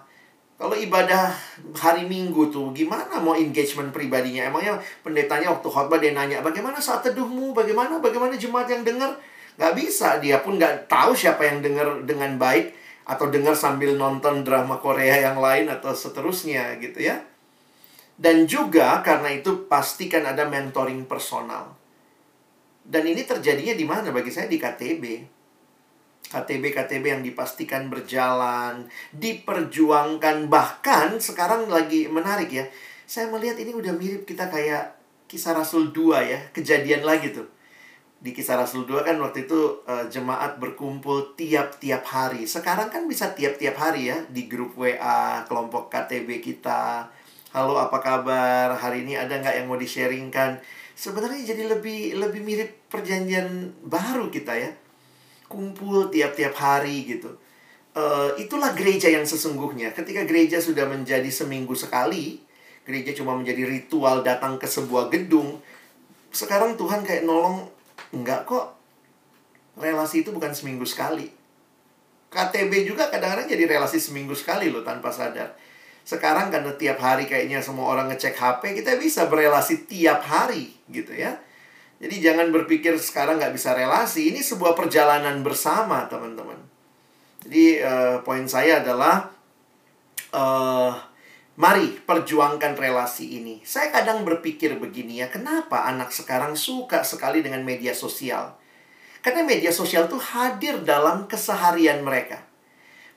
Kalau ibadah hari Minggu tuh gimana mau engagement pribadinya? Emangnya pendetanya waktu khotbah dia nanya, "Bagaimana saat teduhmu? Bagaimana bagaimana jemaat yang dengar?" Gak bisa, dia pun gak tahu siapa yang dengar dengan baik atau dengar sambil nonton drama Korea yang lain atau seterusnya gitu ya. Dan juga karena itu pastikan ada mentoring personal. Dan ini terjadinya di mana bagi saya di KTB. KTB-KTB yang dipastikan berjalan, diperjuangkan, bahkan sekarang lagi menarik ya. Saya melihat ini udah mirip kita kayak kisah Rasul 2 ya, kejadian lagi tuh. Di kisah Rasul 2 kan waktu itu uh, jemaat berkumpul tiap-tiap hari. Sekarang kan bisa tiap-tiap hari ya di grup WA, kelompok KTB kita. Halo apa kabar? Hari ini ada nggak yang mau di-sharingkan? Sebenarnya jadi lebih lebih mirip perjanjian baru kita ya kumpul tiap-tiap hari gitu. Uh, itulah gereja yang sesungguhnya. Ketika gereja sudah menjadi seminggu sekali, gereja cuma menjadi ritual datang ke sebuah gedung. Sekarang Tuhan kayak nolong, enggak kok. Relasi itu bukan seminggu sekali. KTB juga kadang-kadang jadi relasi seminggu sekali loh tanpa sadar. Sekarang karena tiap hari kayaknya semua orang ngecek HP, kita bisa berelasi tiap hari gitu ya. Jadi jangan berpikir sekarang nggak bisa relasi. Ini sebuah perjalanan bersama, teman-teman. Jadi uh, poin saya adalah uh, mari perjuangkan relasi ini. Saya kadang berpikir begini ya, kenapa anak sekarang suka sekali dengan media sosial? Karena media sosial itu hadir dalam keseharian mereka.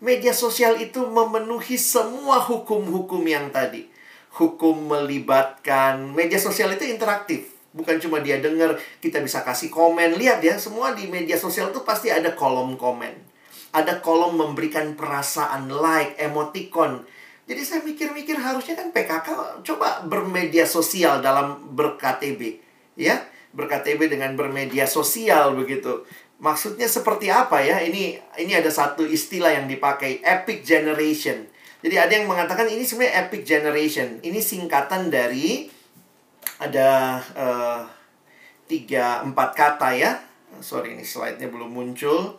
Media sosial itu memenuhi semua hukum-hukum yang tadi hukum melibatkan media sosial itu interaktif. Bukan cuma dia dengar, kita bisa kasih komen. Lihat ya, semua di media sosial itu pasti ada kolom komen. Ada kolom memberikan perasaan, like, emoticon. Jadi saya mikir-mikir harusnya kan PKK coba bermedia sosial dalam ber-KTB. Ya, ber-KTB dengan bermedia sosial begitu. Maksudnya seperti apa ya? Ini ini ada satu istilah yang dipakai epic generation. Jadi ada yang mengatakan ini sebenarnya epic generation. Ini singkatan dari ada uh, tiga empat kata ya. Sorry ini slide-nya belum muncul.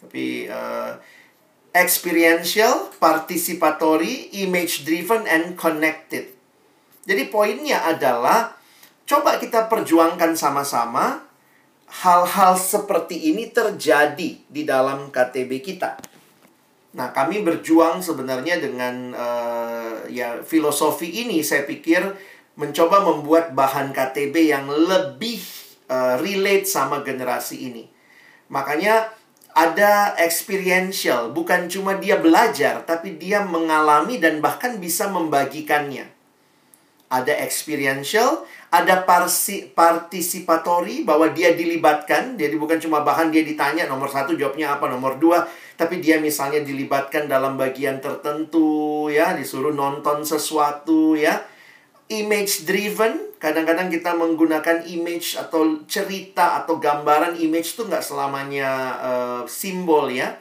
Tapi uh, experiential, participatory, image driven and connected. Jadi poinnya adalah coba kita perjuangkan sama-sama hal-hal seperti ini terjadi di dalam KTB kita. Nah, kami berjuang sebenarnya dengan uh, ya filosofi ini saya pikir mencoba membuat bahan KTB yang lebih uh, relate sama generasi ini. Makanya ada experiential, bukan cuma dia belajar, tapi dia mengalami dan bahkan bisa membagikannya. Ada experiential, ada parsi, partisipatori bahwa dia dilibatkan. Jadi bukan cuma bahan dia ditanya nomor satu jawabnya apa nomor dua. Tapi dia misalnya dilibatkan dalam bagian tertentu ya. Disuruh nonton sesuatu ya image driven kadang-kadang kita menggunakan image atau cerita atau gambaran image itu nggak selamanya uh, simbol ya.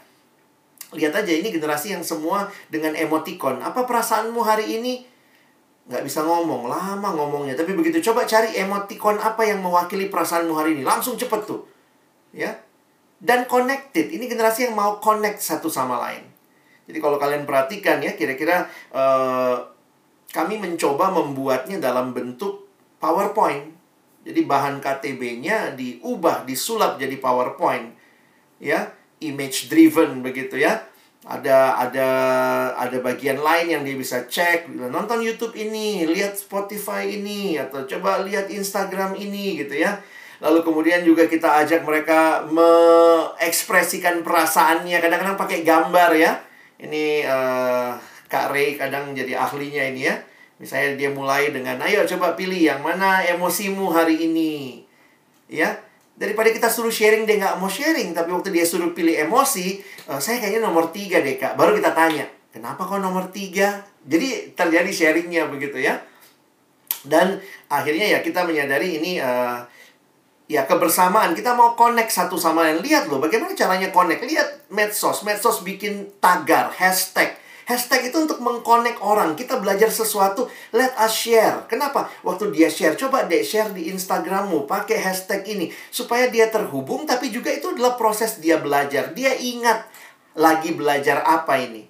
Lihat aja ini generasi yang semua dengan emoticon. Apa perasaanmu hari ini? Nggak bisa ngomong lama ngomongnya. Tapi begitu coba cari emoticon apa yang mewakili perasaanmu hari ini. Langsung cepet tuh ya. Dan connected. Ini generasi yang mau connect satu sama lain. Jadi kalau kalian perhatikan ya kira-kira uh, kami mencoba membuatnya dalam bentuk PowerPoint. Jadi bahan KTB-nya diubah disulap jadi PowerPoint. Ya image driven begitu ya. Ada ada ada bagian lain yang dia bisa cek. Nonton YouTube ini lihat Spotify ini atau coba lihat Instagram ini gitu ya. Lalu kemudian juga kita ajak mereka mengekspresikan perasaannya. Kadang-kadang pakai gambar ya. Ini uh, Kak Ray kadang jadi ahlinya ini ya. Misalnya dia mulai dengan ayo coba pilih yang mana emosimu hari ini. Ya daripada kita suruh sharing dia nggak mau sharing tapi waktu dia suruh pilih emosi uh, saya kayaknya nomor tiga deh kak. Baru kita tanya kenapa kok nomor tiga? Jadi terjadi sharingnya begitu ya. Dan akhirnya ya kita menyadari ini uh, ya kebersamaan. Kita mau connect satu sama lain. Lihat loh bagaimana caranya connect. Lihat medsos. Medsos bikin tagar hashtag Hashtag itu untuk mengkonek orang. Kita belajar sesuatu, let us share. Kenapa? Waktu dia share, coba deh share di Instagrammu, pakai hashtag ini. Supaya dia terhubung, tapi juga itu adalah proses dia belajar. Dia ingat lagi belajar apa ini.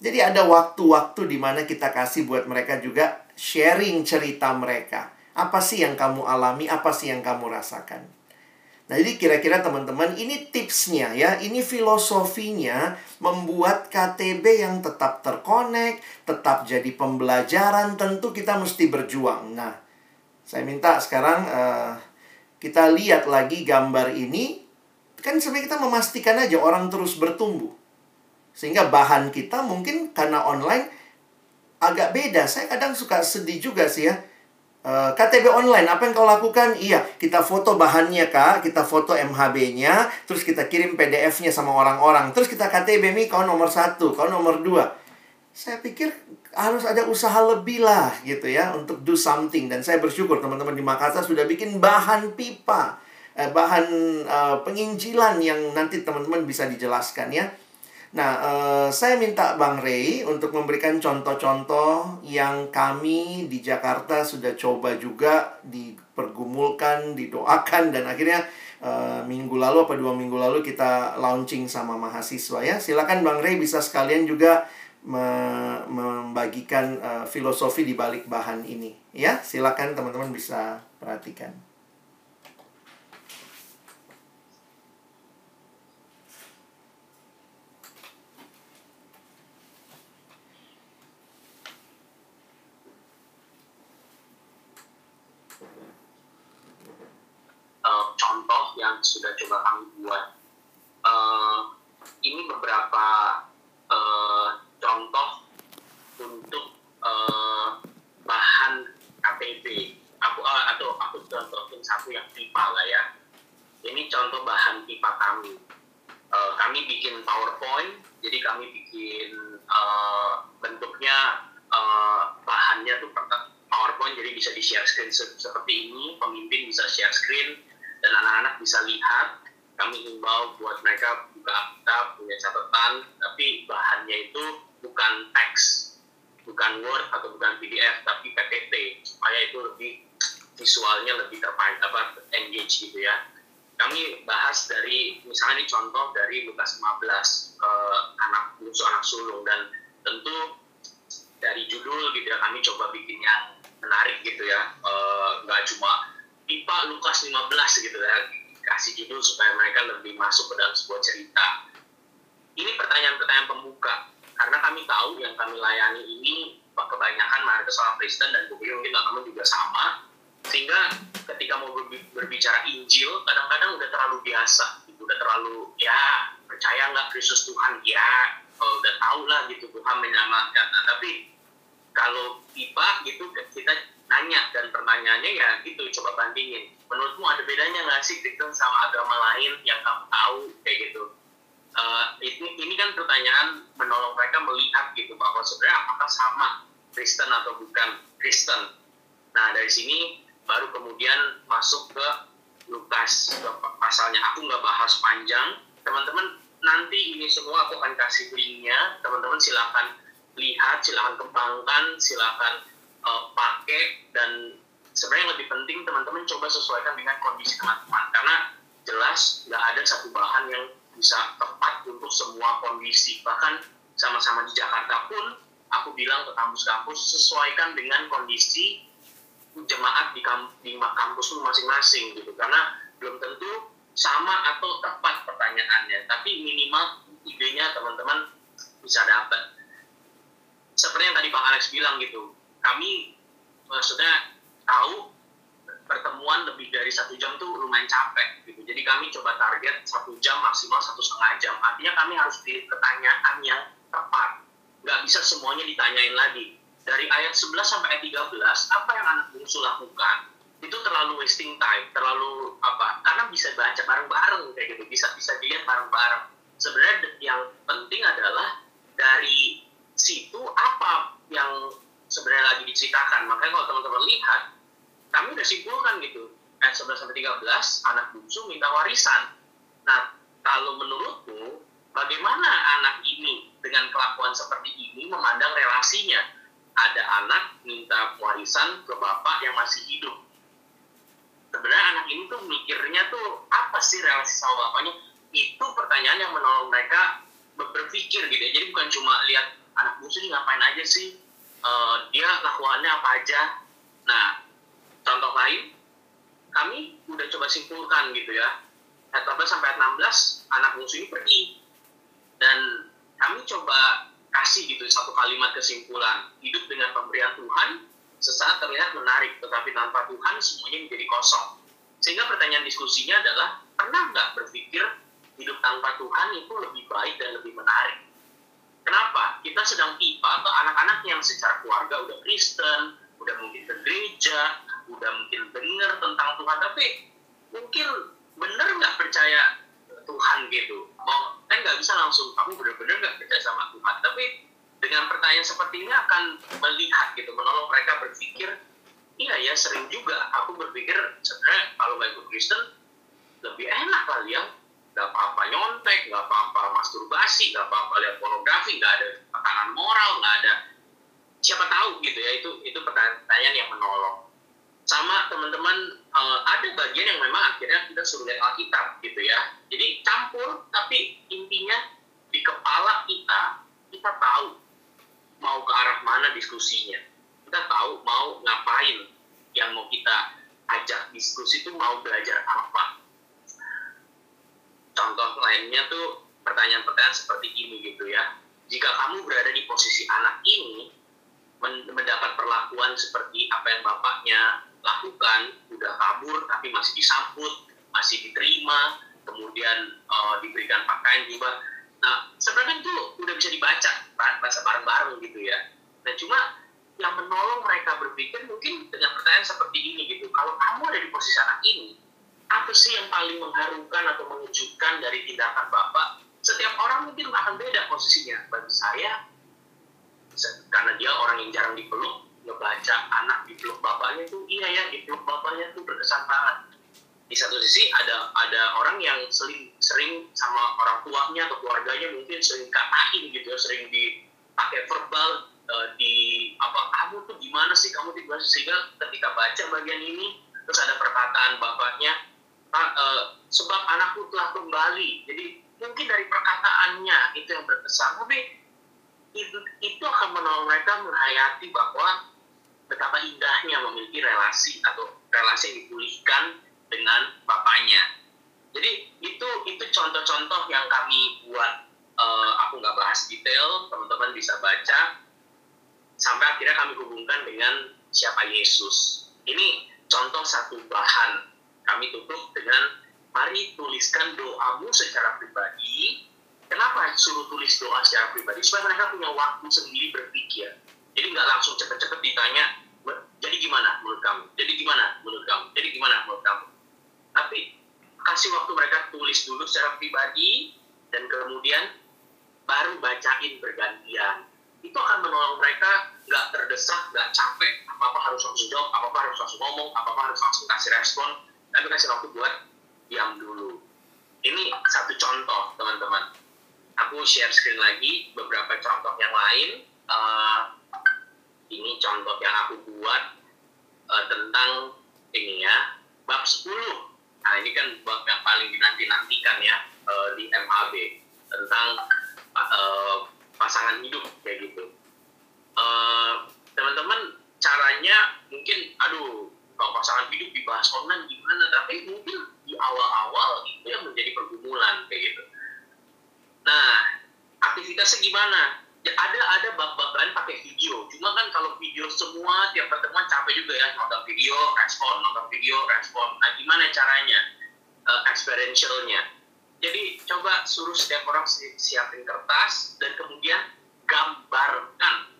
Jadi ada waktu-waktu di mana kita kasih buat mereka juga sharing cerita mereka. Apa sih yang kamu alami, apa sih yang kamu rasakan. Nah, jadi kira-kira teman-teman ini tipsnya ya, ini filosofinya membuat KTB yang tetap terkonek, tetap jadi pembelajaran, tentu kita mesti berjuang. Nah, saya minta sekarang uh, kita lihat lagi gambar ini. Kan sebenarnya kita memastikan aja orang terus bertumbuh. Sehingga bahan kita mungkin karena online agak beda. Saya kadang suka sedih juga sih ya Eh, KTP online, apa yang kau lakukan? Iya, kita foto bahannya kak, kita foto MHB-nya, terus kita kirim PDF-nya sama orang-orang. Terus kita KTB mi, kau nomor satu, kau nomor dua. Saya pikir harus ada usaha lebih lah gitu ya untuk do something. Dan saya bersyukur teman-teman di Makassar sudah bikin bahan pipa, eh, bahan uh, penginjilan yang nanti teman-teman bisa dijelaskan ya. Nah, uh, saya minta Bang Ray untuk memberikan contoh-contoh yang kami di Jakarta sudah coba juga dipergumulkan, didoakan, dan akhirnya uh, minggu lalu apa dua minggu lalu kita launching sama mahasiswa ya. Silakan Bang Ray bisa sekalian juga me membagikan uh, filosofi di balik bahan ini ya. Silakan teman-teman bisa perhatikan. sudah coba kami buat. Uh, ini beberapa uh, contoh untuk uh, bahan KTP. Aku uh, atau aku contohin satu yang pipa lah ya. Ini contoh bahan pipa kami. Uh, kami bikin PowerPoint, jadi kami bikin uh, bentuknya uh, bahannya tuh PowerPoint, jadi bisa di share screen seperti ini. Pemimpin bisa share screen, dan anak-anak bisa lihat. Kami himbau buat mereka buka kitab, punya catatan, tapi bahannya itu bukan teks, bukan Word atau bukan PDF, tapi PPT supaya itu lebih visualnya lebih terpain apa engage gitu ya. Kami bahas dari misalnya ini contoh dari Lukas 15 uh, anak musuh anak sulung. Dan tentu dari judul gitu ya kami coba bikin yang menarik gitu ya. Uh, nggak cuma pipa Lukas 15 gitu ya kasih judul supaya mereka lebih masuk ke dalam sebuah cerita. Ini pertanyaan-pertanyaan pembuka. Karena kami tahu yang kami layani ini kebanyakan mereka seorang Kristen dan mungkin kamu juga sama. Sehingga ketika mau berbicara Injil kadang-kadang udah terlalu biasa gitu, udah terlalu ya percaya nggak Kristus Tuhan? Ya oh, udah tahu lah gitu Tuhan menyelamatkan. Nah, tapi kalau pipa gitu kita nanya dan pertanyaannya ya gitu coba bandingin. Menurutmu ada bedanya nggak sih Kristen sama agama lain yang kamu tahu? Kayak gitu. Uh, ini, ini kan pertanyaan menolong mereka melihat gitu bahwa sebenarnya apakah sama Kristen atau bukan Kristen. Nah dari sini baru kemudian masuk ke Lukas pasalnya. Aku nggak bahas panjang. Teman-teman nanti ini semua aku akan kasih linknya. Teman-teman silahkan lihat silahkan kembangkan silahkan uh, pakai dan sebenarnya lebih penting teman-teman coba sesuaikan dengan kondisi teman-teman. Karena jelas nggak ada satu bahan yang bisa tepat untuk semua kondisi. Bahkan sama-sama di Jakarta pun aku bilang ke kampus-kampus sesuaikan dengan kondisi jemaat di, kamp di kampus masing-masing gitu. Karena belum tentu sama atau tepat pertanyaannya. Tapi minimal idenya teman-teman bisa dapat seperti yang tadi Bang Alex bilang gitu kami maksudnya tahu pertemuan lebih dari satu jam tuh lumayan capek gitu. Jadi kami coba target satu jam maksimal satu setengah jam. Artinya kami harus pilih pertanyaan yang tepat. Nggak bisa semuanya ditanyain lagi. Dari ayat 11 sampai ayat 13 apa yang anak bungsu lakukan? Itu terlalu wasting time terlalu apa karena bisa baca bareng-bareng kayak gitu. Bisa bisa dilihat bareng-bareng. Sebenarnya yang penting adalah dari situ apa yang sebenarnya lagi diceritakan makanya kalau teman-teman lihat kami udah simpulkan gitu ayat 11 sampai 13 anak bungsu minta warisan nah kalau menurutmu bagaimana anak ini dengan kelakuan seperti ini memandang relasinya ada anak minta warisan ke bapak yang masih hidup. Sebenarnya anak ini tuh mikirnya tuh apa sih relasi sama bapaknya? Itu pertanyaan yang menolong mereka berpikir gitu ya. Jadi bukan cuma lihat anak bungsu ngapain aja sih, uh, dia lakuannya apa aja. Nah, contoh lain, kami udah coba simpulkan gitu ya. Ayat 14 sampai ayat 16, anak bungsu ini pergi. Dan kami coba kasih gitu satu kalimat kesimpulan hidup dengan pemberian Tuhan sesaat terlihat menarik tetapi tanpa Tuhan semuanya menjadi kosong sehingga pertanyaan diskusinya adalah pernah nggak berpikir hidup tanpa Tuhan itu lebih baik dan lebih menarik kenapa kita sedang pipa ke anak-anak yang secara keluarga udah Kristen udah mungkin ke gereja udah mungkin dengar tentang Tuhan tapi mungkin bener nggak percaya Tuhan gitu. Mau kan nggak bisa langsung kamu benar-benar nggak percaya sama Tuhan. Tapi dengan pertanyaan seperti ini akan melihat gitu menolong mereka berpikir iya ya sering juga aku berpikir sebenarnya kalau nggak ikut Kristen lebih enak kali ya nggak apa-apa nyontek nggak apa-apa masturbasi nggak apa-apa lihat pornografi nggak ada tekanan moral nggak ada siapa tahu gitu ya itu itu pertanyaan yang menolong sama teman-teman uh, ada bagian yang memang akhirnya kita suruh lihat Alkitab gitu ya. Jadi campur tapi intinya di kepala kita kita tahu mau ke arah mana diskusinya. Kita tahu mau ngapain yang mau kita ajak diskusi itu mau belajar apa. Contoh lainnya tuh pertanyaan-pertanyaan seperti ini gitu ya. Jika kamu berada di posisi anak ini, mendapat perlakuan seperti apa yang bapaknya lakukan udah kabur tapi masih disambut masih diterima kemudian uh, diberikan pakaian juga. Nah sebenarnya itu udah bisa dibaca bahasa bareng-bareng gitu ya. Nah cuma yang menolong mereka berpikir mungkin dengan pertanyaan seperti ini gitu. Kalau kamu ada di posisi anak ini apa sih yang paling mengharukan atau mengejutkan dari tindakan bapak? Setiap orang mungkin akan beda posisinya. Bagi saya karena dia orang yang jarang dipeluk ngebaca anak dipeluk bapaknya tuh iya ya dipeluk bapaknya tuh berkesan banget. Di satu sisi ada ada orang yang sering sering sama orang tuanya atau keluarganya mungkin sering katain gitu ya sering dipakai verbal uh, di apa kamu tuh gimana sih? Kamu tiba sehingga ketika baca bagian ini terus ada perkataan bapaknya uh, sebab anakku telah kembali. Jadi mungkin dari perkataannya itu yang berkesan. Tapi itu, itu akan menolong mereka menghayati bahwa betapa indahnya memiliki relasi atau relasi yang dipulihkan dengan bapaknya. Jadi itu itu contoh-contoh yang kami buat. Uh, aku nggak bahas detail, teman-teman bisa baca. Sampai akhirnya kami hubungkan dengan siapa Yesus. Ini contoh satu bahan. Kami tutup dengan mari tuliskan doamu secara pribadi Kenapa suruh tulis doa secara pribadi? Supaya mereka punya waktu sendiri berpikir. Jadi nggak langsung cepet-cepet ditanya, jadi gimana menurut kamu? Jadi gimana menurut kamu? Jadi gimana menurut kamu? Tapi kasih waktu mereka tulis dulu secara pribadi dan kemudian baru bacain bergantian. Itu akan menolong mereka nggak terdesak, nggak capek, apa-apa harus langsung jawab, apa-apa harus langsung ngomong, apa-apa harus langsung kasih respon, tapi kasih waktu buat diam dulu. Ini satu contoh, teman-teman aku share screen lagi beberapa contoh yang lain. Uh, ini contoh yang aku buat uh, tentang ini ya bab 10. Nah ini kan bab yang paling dinanti-nantikan ya uh, di MAB tentang uh, pasangan hidup kayak gitu. Teman-teman uh, caranya mungkin aduh kalau pasangan hidup dibahas online gimana tapi mungkin di awal-awal itu yang menjadi pergumulan kayak gitu Nah, aktivitasnya gimana? Ada ada bab-bab lain pakai video. Cuma kan kalau video semua tiap pertemuan capek juga ya nonton video respon, nonton video respon. Nah, gimana caranya? Uh, experientialnya. Jadi coba suruh setiap orang si siapin kertas dan kemudian gambarkan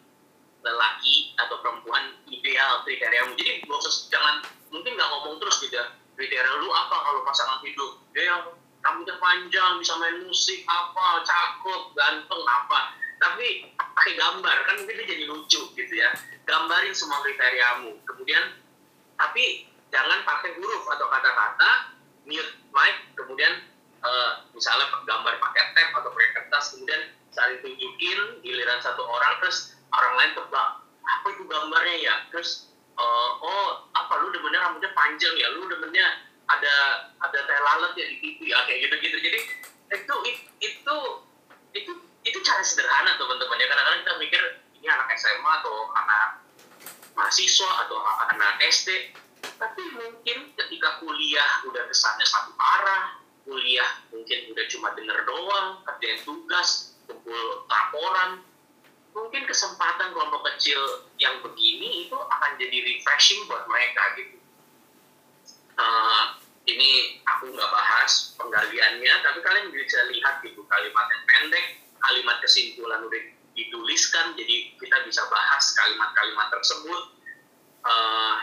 lelaki atau perempuan ideal kriteria. Jadi jangan mungkin nggak ngomong terus gitu ya. Kriteria lu apa kalau pasangan hidup? Dia yang rambutnya panjang bisa main musik apa cakep ganteng apa tapi pakai gambar kan mungkin dia jadi lucu gitu ya. Gambarin semua kriteriamu. Kemudian tapi jangan pakai huruf atau kata-kata mute mic kemudian uh, misalnya gambar pakai tab atau pakai kertas kemudian saling tunjukin giliran satu orang terus orang lain tebak apa itu gambarnya ya? Terus uh, oh apa lu demennya rambutnya panjang ya? Lu demennya ada ada teh lalat ya di TV ya kayak gitu-gitu. Jadi sederhana teman-teman. Ya kadang-kadang kita mikir ini anak SMA atau anak mahasiswa atau anak SD tapi mungkin ketika kuliah udah kesannya satu arah kuliah mungkin udah cuma denger doang kerjain tugas kumpul laporan mungkin kesempatan kelompok kecil yang begini itu akan jadi refreshing buat mereka gitu. Uh, ini aku nggak bahas penggaliannya, tapi kalian bisa lihat gitu kalimat yang pendek, kalimat kesimpulan udah dituliskan, jadi kita bisa bahas kalimat-kalimat tersebut. Uh,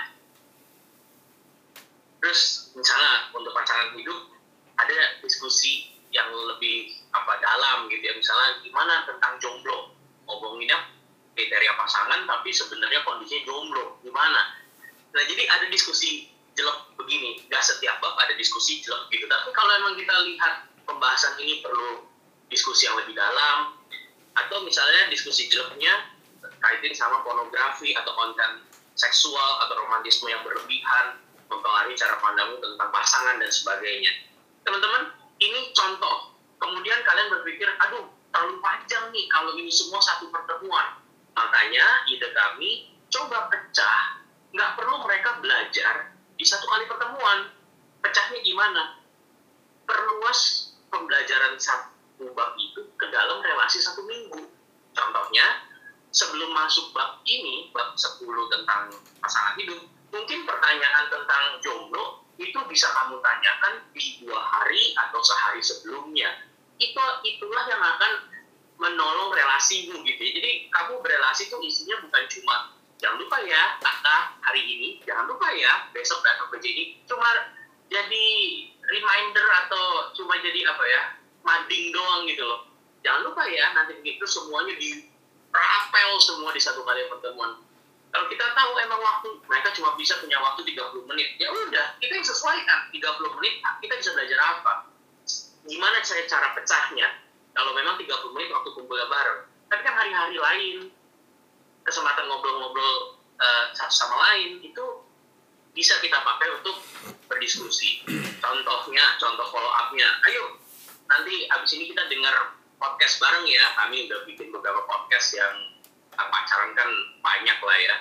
terus misalnya untuk pasangan hidup ada diskusi yang lebih apa dalam gitu ya, misalnya gimana tentang jomblo, ngomonginnya kriteria pasangan tapi sebenarnya kondisinya jomblo, gimana? Nah jadi ada diskusi jelek begini. Nggak setiap bab ada diskusi jelek gitu. Tapi kalau emang kita lihat pembahasan ini perlu diskusi yang lebih dalam atau misalnya diskusi jeleknya kaitin sama pornografi atau konten seksual atau romantisme yang berlebihan mempengaruhi cara pandangmu tentang pasangan dan sebagainya. Teman-teman ini contoh. Kemudian kalian berpikir aduh terlalu panjang nih kalau ini semua satu pertemuan. Makanya ide kami coba pecah. Nggak perlu mereka belajar di satu kali pertemuan. Pecahnya gimana? Perluas pembelajaran satu bab itu ke dalam relasi satu minggu. Contohnya sebelum masuk bab ini bab 10 tentang pasangan hidup mungkin pertanyaan tentang jomblo itu bisa kamu tanyakan di dua hari atau sehari sebelumnya. Itu itulah yang akan menolong relasimu gitu jadi kamu berelasi itu isinya bukan cuma jangan lupa ya kata hari ini jangan lupa ya besok datang ke cuma jadi reminder atau cuma jadi apa ya mading doang gitu loh. Jangan lupa ya nanti begitu semuanya di rapel semua di satu kali pertemuan. Kalau kita tahu emang waktu mereka cuma bisa punya waktu 30 menit. Ya udah kita yang sesuaikan 30 menit kita bisa belajar apa? Gimana cara cara pecahnya? Kalau memang 30 menit waktu kumpul bareng. Tapi kan hari-hari lain kesempatan ngobrol-ngobrol uh, satu sama lain itu bisa kita pakai untuk berdiskusi. Contohnya, contoh follow up-nya. Ayo, nanti abis ini kita dengar podcast bareng ya. Kami udah bikin beberapa podcast yang pacaran kan banyak lah ya.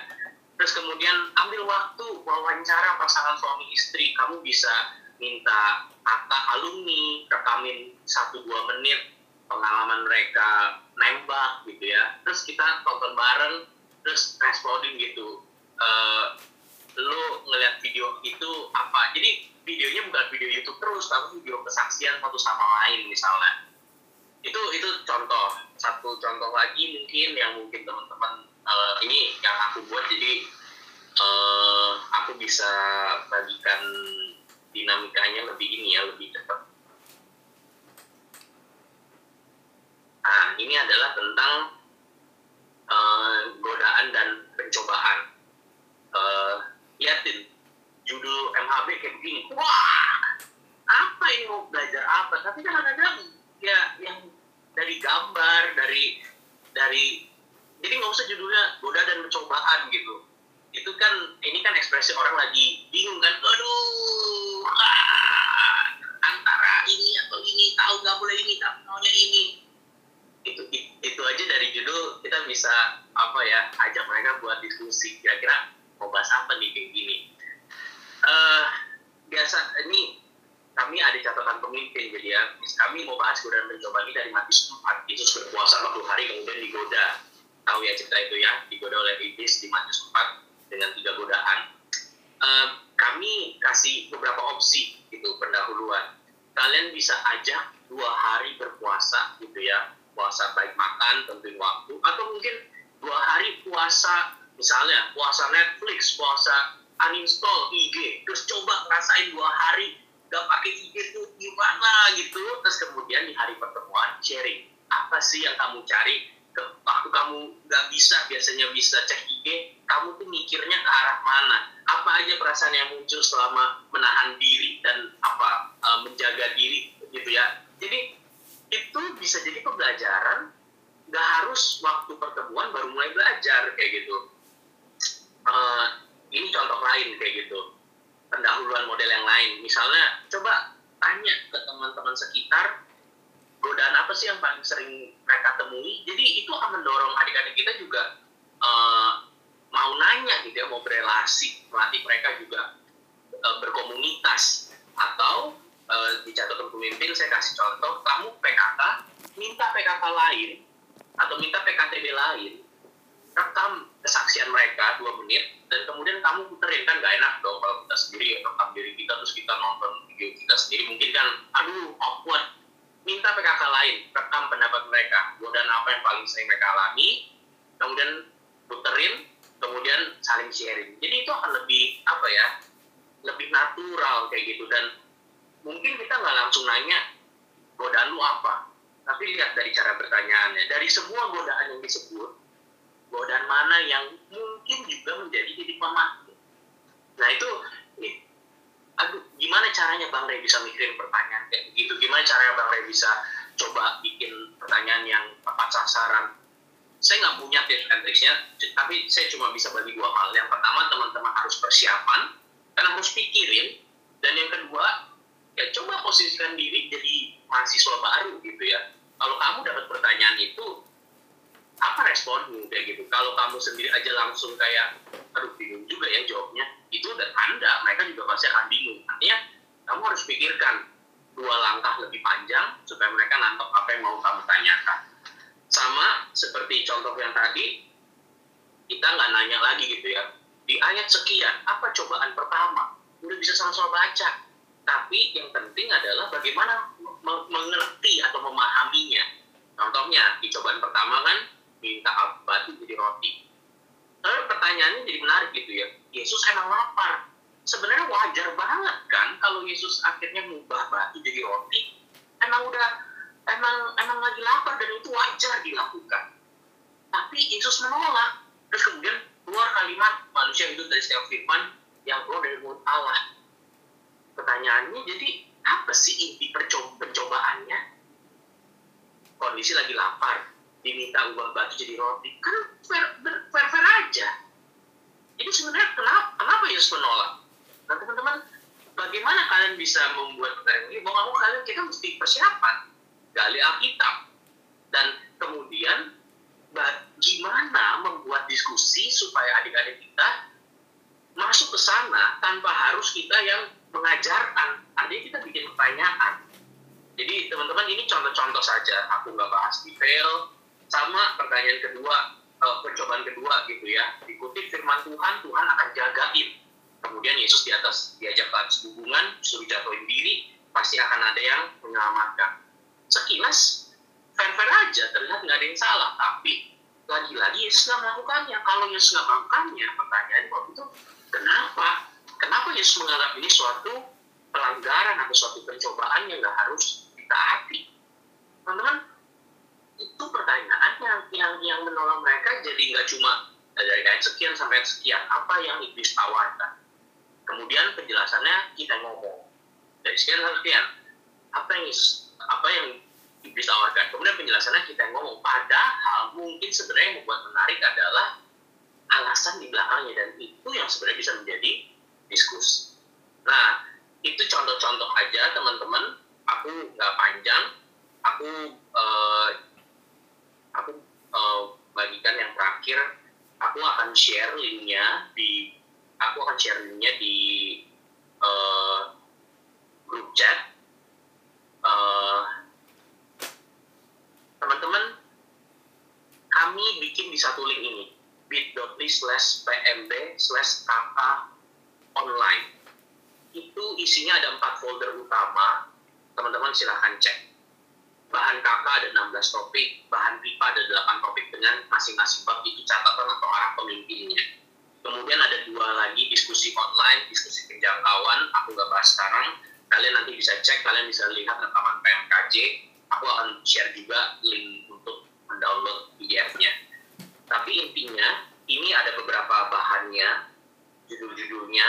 Terus kemudian ambil waktu wawancara pasangan suami istri. Kamu bisa minta kata alumni rekamin satu dua menit pengalaman mereka nembak gitu ya. Terus kita tonton bareng, terus responin gitu. Uh, lo ngeliat video itu apa jadi videonya bukan video YouTube terus tapi video kesaksian satu sama lain misalnya. Itu itu contoh. Satu contoh lagi mungkin yang mungkin teman-teman uh, ini yang aku buat jadi uh, aku bisa bagikan dinamikanya lebih ini ya lebih cepat. Nah ini adalah tentang uh, godaan dan pencobaan. Uh, judul MHB kayak begini. Wah apa ini mau belajar apa? Tapi kadang-kadang ya yang dari gambar dari dari jadi nggak usah judulnya goda dan percobaan gitu. Itu kan ini kan ekspresi orang lagi bingung kan aduh ah, antara ini atau ini tahu nggak boleh ini tapi boleh ini. Itu itu aja dari judul kita bisa apa ya ajak mereka buat diskusi kira-kira mau bahas apa nih kayak gini uh, biasa ini kami ada catatan pemimpin jadi ya. Kami mau bahas godaan mencoba ini dari Matius 4 Yesus berpuasa 40 hari kemudian digoda. Tahu ya cerita itu ya digoda oleh iblis di Matius 4 dengan tiga godaan. Uh, kami kasih beberapa opsi itu pendahuluan. Kalian bisa ajak dua hari berpuasa gitu ya. Puasa baik makan tentuin waktu atau mungkin dua hari puasa misalnya puasa Netflix, puasa uninstall IG, terus coba ngerasain dua hari gak pakai IG itu gimana gitu, terus kemudian di hari pertemuan sharing. Apa sih yang kamu cari? Waktu kamu gak bisa biasanya bisa cek IG, kamu tuh mikirnya ke arah mana, apa aja perasaan yang muncul selama menahan diri dan apa uh, menjaga diri gitu ya, jadi itu bisa jadi pembelajaran. Gak harus waktu pertemuan baru mulai belajar kayak gitu. Uh, ini contoh lain kayak gitu. Pendahuluan model yang lain. Misalnya coba tanya ke teman-teman sekitar godaan apa sih yang paling sering mereka temui? Jadi itu akan mendorong adik-adik kita juga uh, mau nanya gitu ya mau berelasi melatih mereka juga uh, berkomunitas. Atau uh, di catatan pemimpin saya kasih contoh kamu PKK minta PKK lain atau minta PKTB lain rekam kesaksian mereka dua menit dan kemudian kamu puterin kan gak enak dong kalau kita sendiri rekam diri kita terus kita nonton video kita sendiri. Mungkin kan aduh awkward. Minta PKK lain rekam pendapat mereka. Dan apa yang paling sering mereka alami kemudian puterin kemudian saling sharing. Jadi itu akan lebih apa ya lebih natural kayak gitu. Dan mungkin kita nggak langsung nanya godaan lu apa? Tapi lihat dari cara bertanyaannya. Dari semua godaan yang disebut godaan mana yang mungkin juga menjadi titik lemah. Nah itu, aduh, gimana caranya Bang Ray bisa mikirin pertanyaan kayak begitu? Gimana caranya Bang Ray bisa coba bikin pertanyaan yang tepat sasaran? Saya nggak punya tips and tricksnya, tapi saya cuma bisa bagi dua hal. Yang pertama, teman-teman harus persiapan, karena harus pikirin. Dan yang kedua, ya coba posisikan diri jadi mahasiswa baru gitu ya. Kalau kamu dapat pertanyaan itu, apa responmu kayak gitu? Kalau kamu sendiri aja langsung kayak aduh bingung juga ya jawabnya. Itu udah tanda mereka juga pasti akan bingung. Artinya kamu harus pikirkan dua langkah lebih panjang supaya mereka nangkep apa yang mau kamu tanyakan. Sama seperti contoh yang tadi kita nggak nanya lagi gitu ya. Di ayat sekian apa cobaan pertama? Udah bisa sama-sama baca. Tapi yang penting adalah bagaimana mengerti atau memahaminya. Contohnya di cobaan pertama kan minta batu jadi roti. Lalu pertanyaannya jadi menarik gitu ya. Yesus emang lapar. Sebenarnya wajar banget kan kalau Yesus akhirnya mengubah batu jadi roti. Emang udah emang emang lagi lapar dan itu wajar dilakukan. Tapi Yesus menolak. Terus kemudian keluar kalimat manusia itu dari setiap firman yang keluar dari mulut Allah. Pertanyaannya jadi apa sih inti percobaannya? Kondisi lagi lapar, diminta ubah batu jadi roti, kan fair, fair, fair aja. Ini sebenarnya kenapa, kenapa Yesus menolak? Nah teman-teman, bagaimana kalian bisa membuat pertanyaan ini? Mau kamu kalian kita mesti persiapan, gali Alkitab, dan kemudian gimana membuat diskusi supaya adik-adik kita masuk ke sana tanpa harus kita yang mengajarkan. Artinya kita bikin pertanyaan. Jadi teman-teman ini contoh-contoh saja. Aku nggak bahas detail. Sama pertanyaan kedua, uh, percobaan kedua gitu ya. Dikutip firman Tuhan, Tuhan akan jagain. Kemudian Yesus di atas diajak ke atas hubungan, suruh jatuhin diri, pasti akan ada yang menyelamatkan. Sekilas fair-fair aja, terlihat nggak ada yang salah. Tapi lagi-lagi Yesus nggak melakukannya. Kalau Yesus nggak melakukannya, pertanyaan waktu itu kenapa? Kenapa Yesus menganggap ini suatu pelanggaran atau suatu pencobaan yang nggak harus ditaati? Teman-teman, itu pertanyaan yang yang yang menolong mereka jadi nggak cuma dari ayat sekian sampai sekian apa yang iblis tawarkan. Kemudian penjelasannya kita ngomong dari sekian sampai sekian apa yang apa yang iblis tawarkan. Kemudian penjelasannya kita ngomong. Padahal mungkin sebenarnya yang membuat menarik adalah alasan di belakangnya dan itu yang sebenarnya bisa menjadi diskusi. Nah, itu contoh-contoh aja teman-teman. Aku nggak panjang. Aku uh, uh, bagikan yang terakhir. Aku akan share linknya di aku akan share linknya di uh, grup chat. Uh, teman-teman kami bikin di satu link ini bit.ly slash pmb slash kakak online itu isinya ada empat folder utama teman-teman silahkan cek bahan kakak ada 16 topik bahan pipa ada 8 topik dengan masing-masing bab itu catatan atau arah pemimpinnya kemudian ada dua lagi diskusi online diskusi penjangkauan aku nggak bahas sekarang kalian nanti bisa cek kalian bisa lihat rekaman PMKJ aku akan share juga link untuk mendownload PDF-nya. Tapi intinya, ini ada beberapa bahannya, judul-judulnya,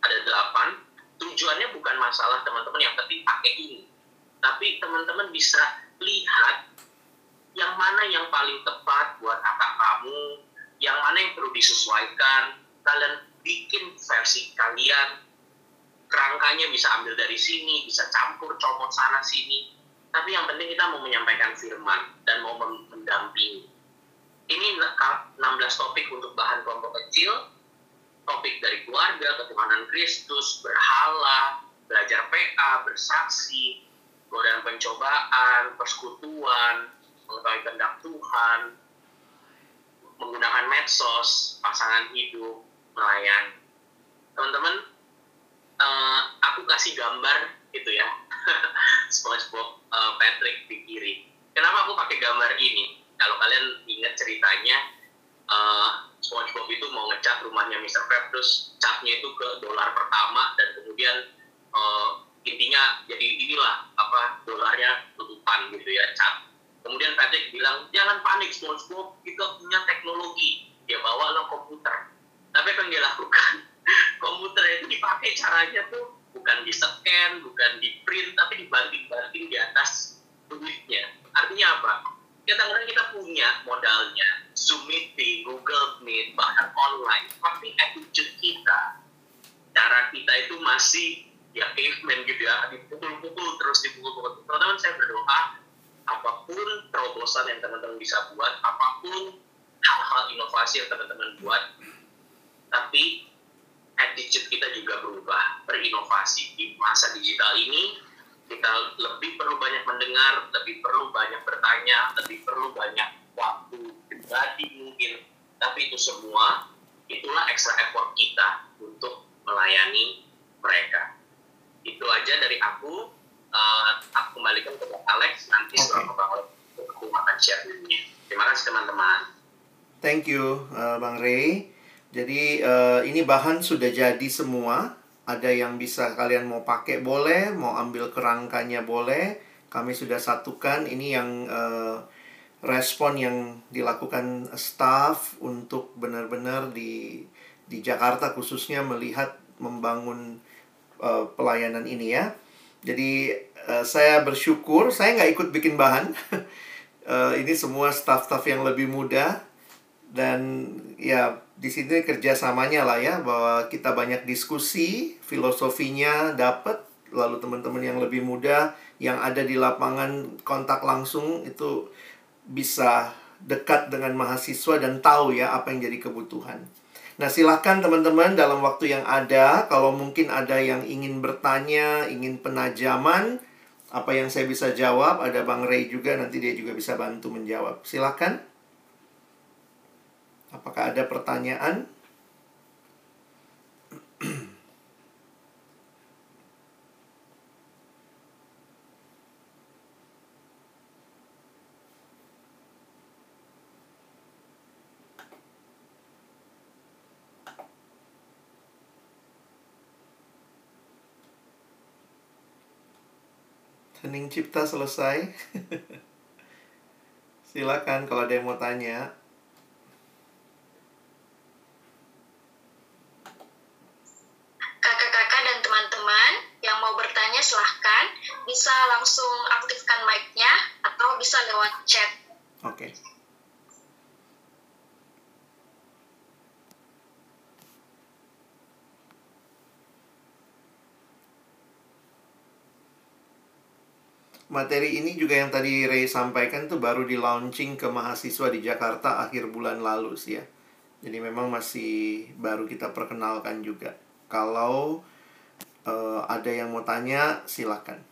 ada delapan. Tujuannya bukan masalah teman-teman yang penting pakai ini. Tapi teman-teman bisa lihat yang mana yang paling tepat buat kakak kamu, yang mana yang perlu disesuaikan. Kalian bikin versi kalian, kerangkanya bisa ambil dari sini, bisa campur comot sana sini tapi yang penting kita mau menyampaikan firman dan mau mendampingi. Ini 16 topik untuk bahan kelompok kecil, topik dari keluarga, ketuhanan Kristus, berhala, belajar PA, bersaksi, godaan pencobaan, persekutuan, mengetahui kehendak Tuhan, menggunakan medsos, pasangan hidup, melayani. Teman-teman, uh, aku kasih gambar gitu ya (laughs) SpongeBob uh, Patrick di kiri. Kenapa aku pakai gambar ini? Kalau kalian ingat ceritanya, uh, SpongeBob itu mau ngecat rumahnya Mr. Krabs, terus catnya itu ke dolar pertama dan kemudian uh, intinya jadi inilah apa dolarnya tutupan gitu ya cat. Kemudian Patrick bilang jangan panik SpongeBob, kita punya teknologi. Dia bawa lo komputer. Tapi apa yang dia lakukan? (laughs) komputer itu dipakai caranya tuh bukan di scan, bukan di print, tapi dibanting-banting di atas duitnya. Artinya apa? Kadang-kadang kita punya modalnya, Zoom meeting, Google Meet, bahkan online, tapi attitude kita, cara kita itu masih ya caveman gitu ya, dipukul-pukul terus dipukul-pukul. Teman-teman saya berdoa, apa pun terobosan yang teman-teman bisa buat, apa pun hal-hal inovasi yang teman-teman buat, tapi attitude kita juga berubah, berinovasi. Di masa digital ini, kita lebih perlu banyak mendengar, lebih perlu banyak bertanya, lebih perlu banyak waktu pribadi mungkin. Tapi itu semua, itulah extra effort kita untuk melayani mereka. Itu aja dari aku. Uh, aku kembalikan ke Alex, nanti okay. setelah Bang Alex, aku akan share Terima kasih teman-teman. Thank you, uh, Bang Ray. Jadi uh, ini bahan sudah jadi semua. Ada yang bisa kalian mau pakai boleh, mau ambil kerangkanya boleh. kami sudah satukan ini yang uh, respon yang dilakukan staff untuk benar-benar di di Jakarta khususnya melihat membangun uh, pelayanan ini ya. Jadi uh, saya bersyukur saya nggak ikut bikin bahan. uh, (laughs) ini semua staff-staff yang lebih muda dan ya di sini kerjasamanya lah ya bahwa kita banyak diskusi filosofinya dapat lalu teman-teman yang lebih muda yang ada di lapangan kontak langsung itu bisa dekat dengan mahasiswa dan tahu ya apa yang jadi kebutuhan. Nah, silahkan teman-teman dalam waktu yang ada, kalau mungkin ada yang ingin bertanya, ingin penajaman, apa yang saya bisa jawab, ada Bang Ray juga, nanti dia juga bisa bantu menjawab. Silahkan. Apakah ada pertanyaan? Hening Cipta selesai. (laughs) Silakan kalau ada yang mau tanya. Kakak-kakak dan teman-teman yang mau bertanya silahkan bisa langsung aktifkan mic-nya atau bisa lewat chat. Oke. Okay. Materi ini juga yang tadi Ray sampaikan tuh baru di launching ke mahasiswa di Jakarta akhir bulan lalu sih ya. Jadi memang masih baru kita perkenalkan juga. Kalau uh, ada yang mau tanya, silakan.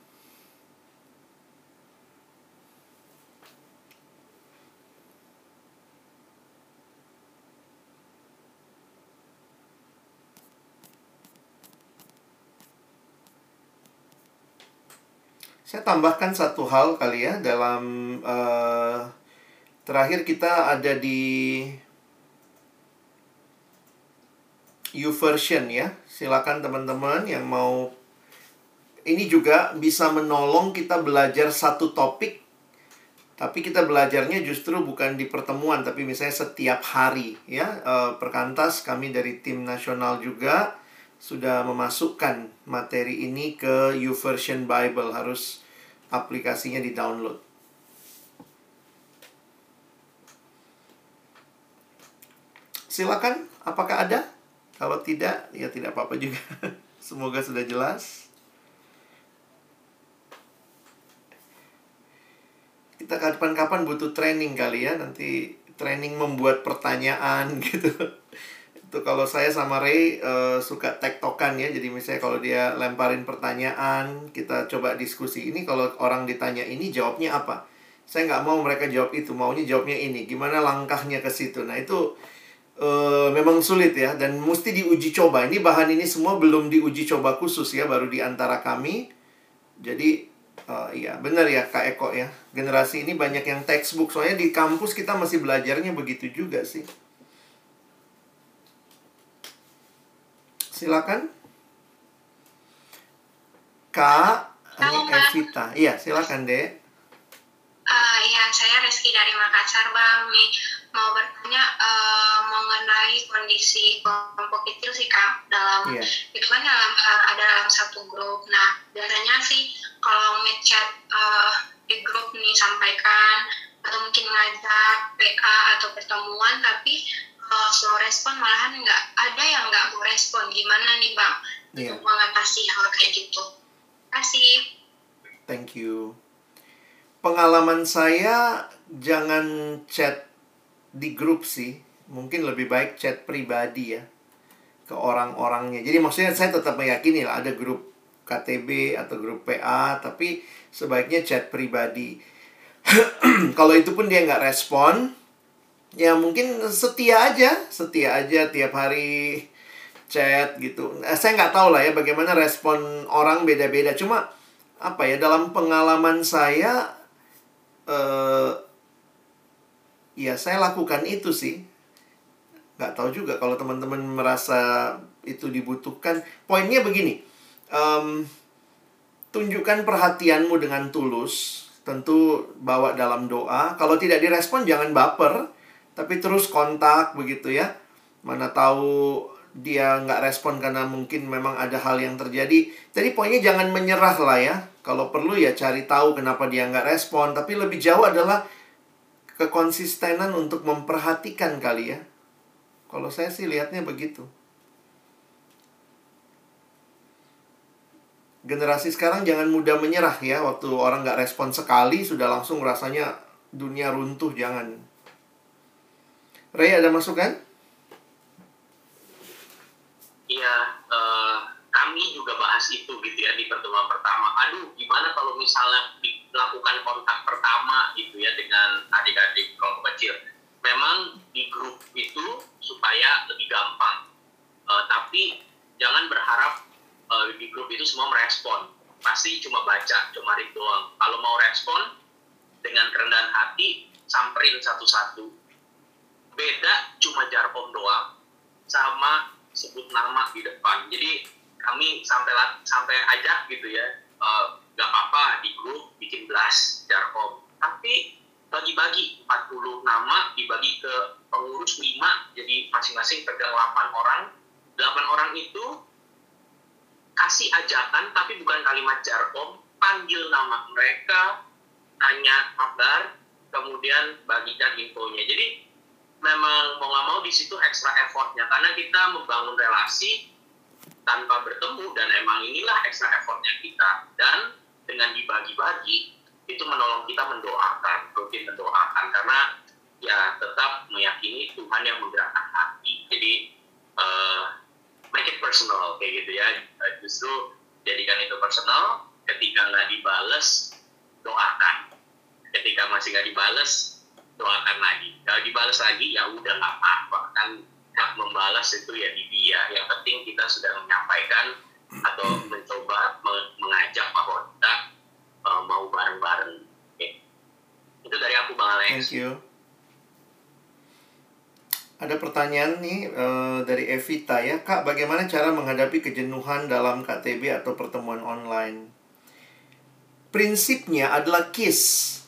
Saya tambahkan satu hal kali ya dalam uh, terakhir kita ada di YouVersion ya. Silakan teman-teman yang mau ini juga bisa menolong kita belajar satu topik tapi kita belajarnya justru bukan di pertemuan tapi misalnya setiap hari ya uh, perkantas kami dari tim nasional juga sudah memasukkan materi ini ke YouVersion Bible harus aplikasinya di download. Silakan, apakah ada? Kalau tidak, ya tidak apa-apa juga. (laughs) Semoga sudah jelas. Kita kapan-kapan butuh training kali ya, nanti training membuat pertanyaan (laughs) gitu itu kalau saya sama Ray uh, suka tektokan ya. Jadi misalnya kalau dia lemparin pertanyaan kita coba diskusi ini. Kalau orang ditanya ini jawabnya apa? Saya nggak mau mereka jawab itu. Maunya jawabnya ini. Gimana langkahnya ke situ? Nah itu uh, memang sulit ya. Dan mesti diuji coba. Ini bahan ini semua belum diuji coba khusus ya. Baru di antara kami. Jadi uh, iya benar ya kak Eko ya. Generasi ini banyak yang textbook. Soalnya di kampus kita masih belajarnya begitu juga sih Silakan. Kak, ini Evita. Iya, silakan, Dek. Uh, ya, saya Reski dari Makassar, Bang. Nih, mau bertanya uh, mengenai kondisi kelompok kecil sih, Kak. Dalam, yeah. itu kan dalam, uh, ada dalam satu grup. Nah, biasanya sih kalau ngechat uh, di grup nih sampaikan atau mungkin ngajak PA atau pertemuan, tapi uh, slow respon malahan nggak ada yang nggak mau respon. Gimana nih bang? Yeah. untuk mengatasi hal kayak gitu. Kasih thank you. Pengalaman saya jangan chat di grup sih. Mungkin lebih baik chat pribadi ya ke orang-orangnya. Jadi maksudnya saya tetap meyakini lah ada grup KTB atau grup PA tapi sebaiknya chat pribadi. (clears throat) Kalau itu pun dia nggak respon ya mungkin setia aja setia aja tiap hari chat gitu. Eh, saya nggak tahu lah ya bagaimana respon orang beda-beda. Cuma apa ya dalam pengalaman saya eh, ya saya lakukan itu sih. Nggak tahu juga kalau teman-teman merasa itu dibutuhkan. Poinnya begini um, tunjukkan perhatianmu dengan tulus. Tentu bawa dalam doa. Kalau tidak direspon jangan baper, tapi terus kontak begitu ya. Mana tahu dia nggak respon karena mungkin memang ada hal yang terjadi. Jadi poinnya jangan menyerah lah ya. Kalau perlu ya cari tahu kenapa dia nggak respon. Tapi lebih jauh adalah kekonsistenan untuk memperhatikan kali ya. Kalau saya sih lihatnya begitu. generasi sekarang jangan mudah menyerah ya waktu orang nggak respon sekali sudah langsung rasanya dunia runtuh jangan Ray ada masukan? Iya, uh, kami juga bahas itu gitu ya di pertemuan pertama. Aduh, gimana kalau misalnya dilakukan kontak pertama gitu ya dengan adik-adik kelompok kecil. Memang di grup itu supaya lebih gampang. Uh, tapi jangan berharap uh, di grup itu semua merespon pasti cuma baca cuma read doang kalau mau respon dengan kerendahan hati samperin satu-satu beda cuma jarkom doang sama sebut nama di depan. Jadi kami sampai sampai ajak gitu ya uh, gak apa-apa di grup bikin blast jarkom. Tapi bagi-bagi 40 nama dibagi ke pengurus 5 jadi masing-masing pegang 8 orang. 8 orang itu kasih ajakan tapi bukan kalimat jarkom panggil nama mereka tanya kabar kemudian bagikan infonya. Jadi memang mau nggak mau di situ ekstra effortnya. Karena kita membangun relasi tanpa bertemu dan emang inilah ekstra effortnya kita. Dan dengan dibagi-bagi itu menolong kita mendoakan rutin mendoakan. Karena ya tetap meyakini Tuhan yang menggerakkan hati. Jadi uh, make it personal kayak gitu ya. Eh, justru jadikan itu personal ketika nggak dibales doakan. Ketika masih nggak dibales doakan lagi. Kalau dibales lagi ya udah nggak apa-apa. Kan hak membalas itu ya di dia. Yang penting kita sudah menyampaikan atau mencoba mengajak bahwa kita uh, mau bareng-bareng. Okay. itu dari aku bang Alex. Thank you. Ada pertanyaan nih uh, dari Evita ya, Kak, bagaimana cara menghadapi kejenuhan dalam KTB atau pertemuan online? Prinsipnya adalah KISS.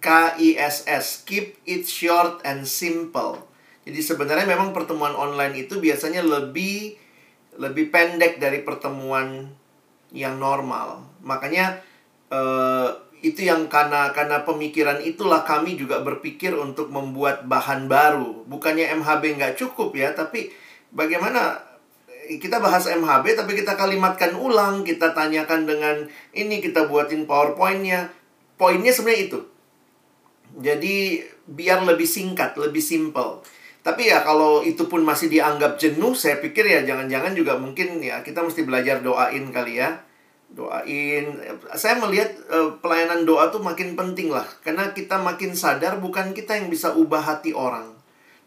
K-I-S-S, keep it short and simple. Jadi sebenarnya memang pertemuan online itu biasanya lebih lebih pendek dari pertemuan yang normal. Makanya uh, itu yang karena karena pemikiran itulah kami juga berpikir untuk membuat bahan baru. Bukannya MHB nggak cukup ya, tapi bagaimana kita bahas MHB tapi kita kalimatkan ulang, kita tanyakan dengan ini kita buatin PowerPoint-nya. Poinnya sebenarnya itu. Jadi biar lebih singkat, lebih simple. Tapi ya kalau itu pun masih dianggap jenuh, saya pikir ya jangan-jangan juga mungkin ya kita mesti belajar doain kali ya. Doain. Saya melihat uh, pelayanan doa tuh makin penting lah. Karena kita makin sadar bukan kita yang bisa ubah hati orang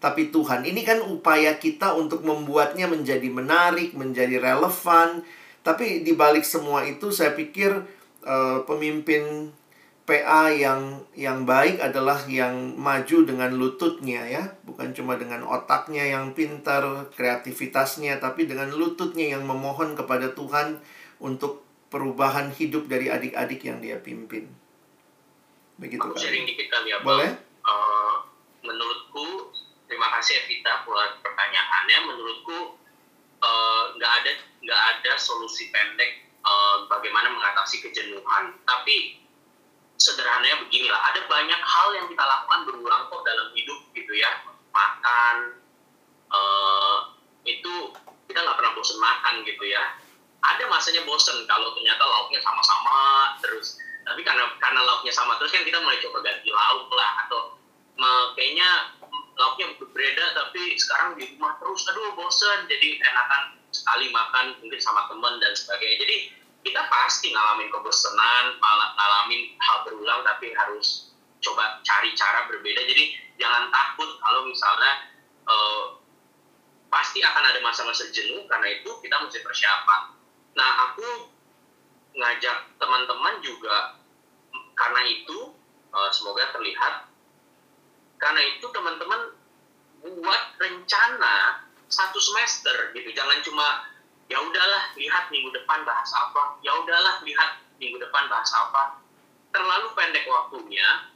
tapi Tuhan. Ini kan upaya kita untuk membuatnya menjadi menarik menjadi relevan. Tapi di balik semua itu saya pikir uh, pemimpin PA yang yang baik adalah yang maju dengan lututnya ya bukan cuma dengan otaknya yang pintar kreativitasnya tapi dengan lututnya yang memohon kepada Tuhan untuk perubahan hidup dari adik-adik yang dia pimpin. Begitu Aku kan? sharing dikit kali ya. Boleh? Uh, menurutku, terima kasih Evita buat pertanyaannya. Menurutku eh, nggak uh, ada nggak ada solusi pendek uh, bagaimana mengatasi kejenuhan. Tapi sederhananya beginilah, ada banyak hal yang kita lakukan berulang kok dalam hidup gitu ya. Makan, uh, itu kita nggak pernah bosan makan gitu ya. Ada masanya bosen kalau ternyata lauknya sama-sama terus. Tapi karena karena lauknya sama terus kan kita mulai coba ganti lauk lah. Atau me, kayaknya lauknya berbeda tapi sekarang di rumah terus. Aduh bosen. Jadi enakan sekali makan mungkin sama teman dan sebagainya. Jadi kita pasti ngalamin kebosanan ngalamin hal berulang tapi harus coba cari cara berbeda. Jadi jangan takut kalau misalnya uh, pasti akan ada masa-masa jenuh. Karena itu kita mesti persiapan. Nah, aku ngajak teman-teman juga karena itu uh, semoga terlihat. Karena itu teman-teman buat rencana satu semester gitu. Jangan cuma ya udahlah lihat minggu depan bahas apa. Ya udahlah lihat minggu depan bahas apa. Terlalu pendek waktunya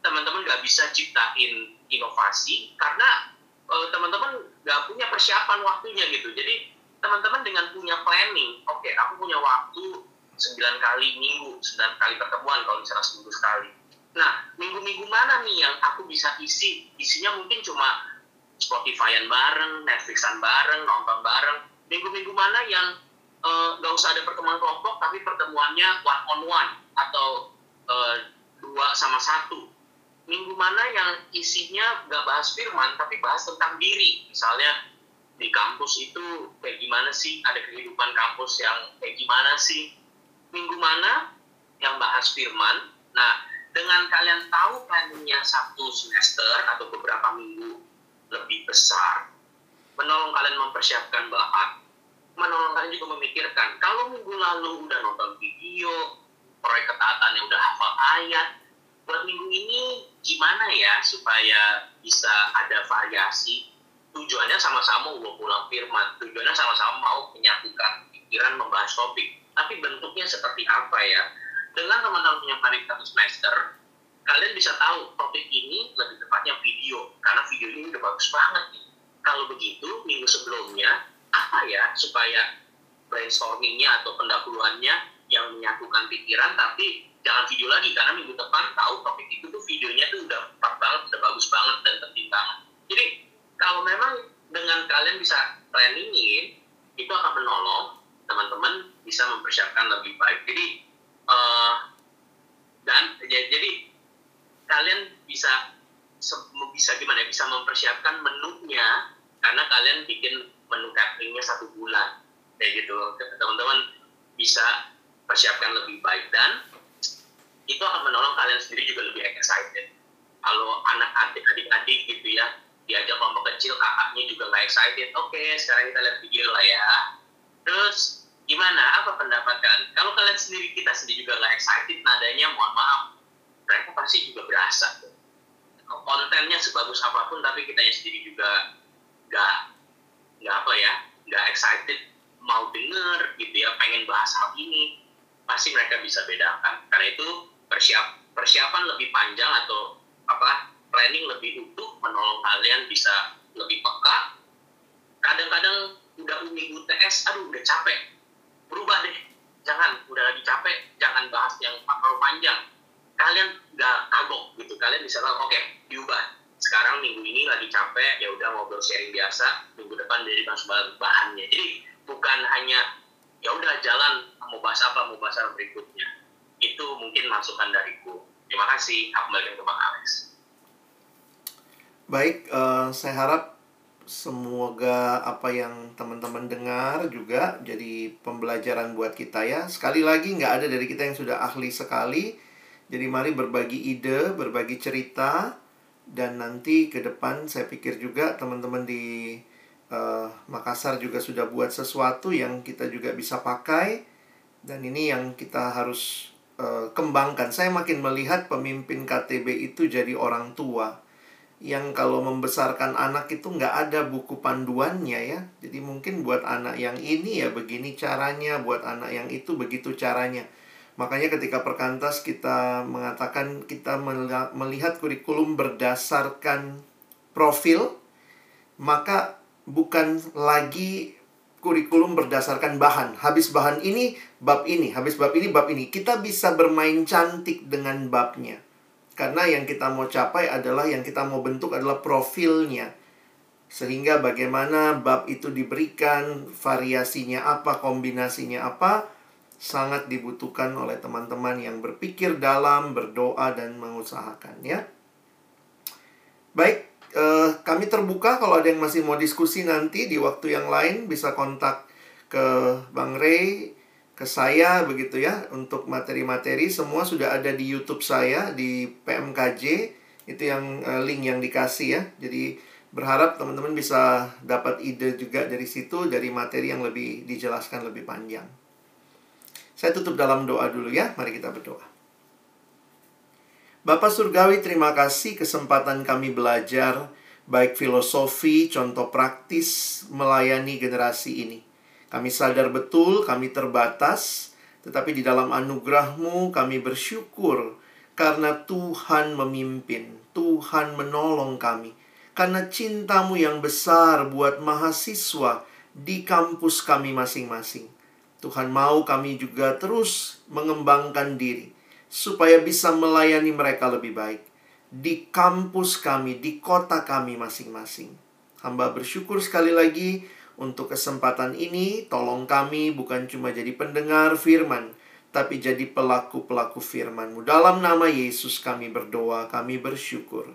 teman-teman nggak bisa ciptain inovasi karena uh, teman-teman nggak punya persiapan waktunya gitu. Jadi teman-teman dengan punya planning oke okay, aku punya waktu 9 kali minggu 9 kali pertemuan kalau misalnya seminggu sekali. Nah minggu-minggu mana nih yang aku bisa isi? Isinya mungkin cuma Spotify-an bareng, Netflixan bareng, nonton bareng. Minggu-minggu mana yang Eh, nggak uh, usah ada pertemuan kelompok tapi pertemuannya one on one atau uh, dua sama satu. Minggu mana yang isinya nggak bahas firman tapi bahas tentang diri. Misalnya di kampus itu kayak gimana sih? Ada kehidupan kampus yang kayak gimana sih? Minggu mana yang bahas firman? Nah dengan kalian tahu planningnya satu semester atau beberapa minggu lebih besar menolong kalian mempersiapkan bahan menolong kalian juga memikirkan kalau minggu lalu udah nonton video proyek ketaatannya udah hafal ayat buat minggu ini gimana ya supaya bisa ada variasi? Tujuannya sama-sama mau pulang firman tujuannya sama-sama mau menyatukan pikiran membahas topik. Tapi bentuknya seperti apa ya? Dengan teman-teman punya satu semester kalian bisa tahu topik ini lebih tepatnya video karena video ini udah bagus banget nih kalau begitu minggu sebelumnya apa ya supaya brainstormingnya atau pendahuluannya yang menyatukan pikiran tapi jangan video lagi karena minggu depan tahu topik itu tuh videonya tuh udah pas banget udah bagus banget dan penting banget jadi kalau memang dengan kalian bisa planningin itu akan menolong teman-teman bisa mempersiapkan lebih baik. Jadi uh, dan jadi kalian bisa bisa gimana ya bisa mempersiapkan menunya karena kalian bikin menu cateringnya satu bulan. Kayak gitu. Teman-teman bisa persiapkan lebih baik dan itu akan menolong kalian sendiri juga lebih excited. Kalau anak adik adik-adik gitu ya diajak kelompok kecil kakaknya juga nggak excited oke okay, sekarang kita lihat video lah ya. Terus gimana? Apa pendapat kalian? Kalau kalian sendiri kita sendiri juga nggak excited nadanya mohon maaf. Mereka pasti juga berasa. Kontennya sebagus apa pun tapi kita sendiri juga nggak nggak apa ya nggak excited mau denger gitu ya pengen bahas hal ini pasti mereka bisa bedakan. Karena itu persiap persiapan lebih panjang atau apa planning lebih utuh menolong kalian bisa lebih peka. Kadang-kadang udah umi UTS aduh udah capek. Berubah deh. Jangan udah lagi capek jangan bahas yang terlalu panjang. Kalian nggak kagok gitu. Kalian bisa oke okay, diubah sekarang minggu ini lagi capek ya udah ngobrol sharing biasa minggu depan jadi masuk bahannya. Jadi bukan hanya ya udah jalan mau bahas apa mau bahas apa berikutnya. Itu mungkin masukan dariku. Terima kasih aku balik ke bang Alex. Baik uh, saya harap semoga apa yang teman-teman dengar juga jadi pembelajaran buat kita ya. Sekali lagi nggak ada dari kita yang sudah ahli sekali. Jadi mari berbagi ide berbagi cerita dan nanti ke depan saya pikir juga teman-teman di uh, Makassar juga sudah buat sesuatu yang kita juga bisa pakai dan ini yang kita harus uh, kembangkan. Saya makin melihat pemimpin KTB itu jadi orang tua yang kalau membesarkan anak itu nggak ada buku panduannya ya. Jadi mungkin buat anak yang ini ya begini caranya, buat anak yang itu begitu caranya. Makanya ketika perkantas kita mengatakan kita melihat kurikulum berdasarkan profil, maka bukan lagi kurikulum berdasarkan bahan. Habis bahan ini, bab ini. Habis bab ini, bab ini. Kita bisa bermain cantik dengan babnya. Karena yang kita mau capai adalah, yang kita mau bentuk adalah profilnya. Sehingga bagaimana bab itu diberikan, variasinya apa, kombinasinya apa, sangat dibutuhkan oleh teman-teman yang berpikir dalam, berdoa dan mengusahakan ya. Baik, eh, kami terbuka kalau ada yang masih mau diskusi nanti di waktu yang lain bisa kontak ke Bang Ray, ke saya begitu ya untuk materi-materi semua sudah ada di YouTube saya di PMKJ itu yang eh, link yang dikasih ya. Jadi berharap teman-teman bisa dapat ide juga dari situ dari materi yang lebih dijelaskan lebih panjang. Saya tutup dalam doa dulu ya. Mari kita berdoa. Bapak Surgawi, terima kasih kesempatan kami belajar baik filosofi, contoh praktis melayani generasi ini. Kami sadar betul kami terbatas, Tetapi di dalam anugerahmu kami bersyukur karena Tuhan memimpin, Tuhan menolong kami. Karena cintamu yang besar buat mahasiswa di kampus kami masing-masing. Tuhan mau kami juga terus mengembangkan diri supaya bisa melayani mereka lebih baik di kampus kami, di kota kami masing-masing. Hamba bersyukur sekali lagi untuk kesempatan ini, tolong kami bukan cuma jadi pendengar firman, tapi jadi pelaku-pelaku firman-Mu. Dalam nama Yesus kami berdoa, kami bersyukur.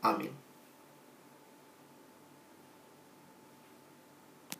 Amin.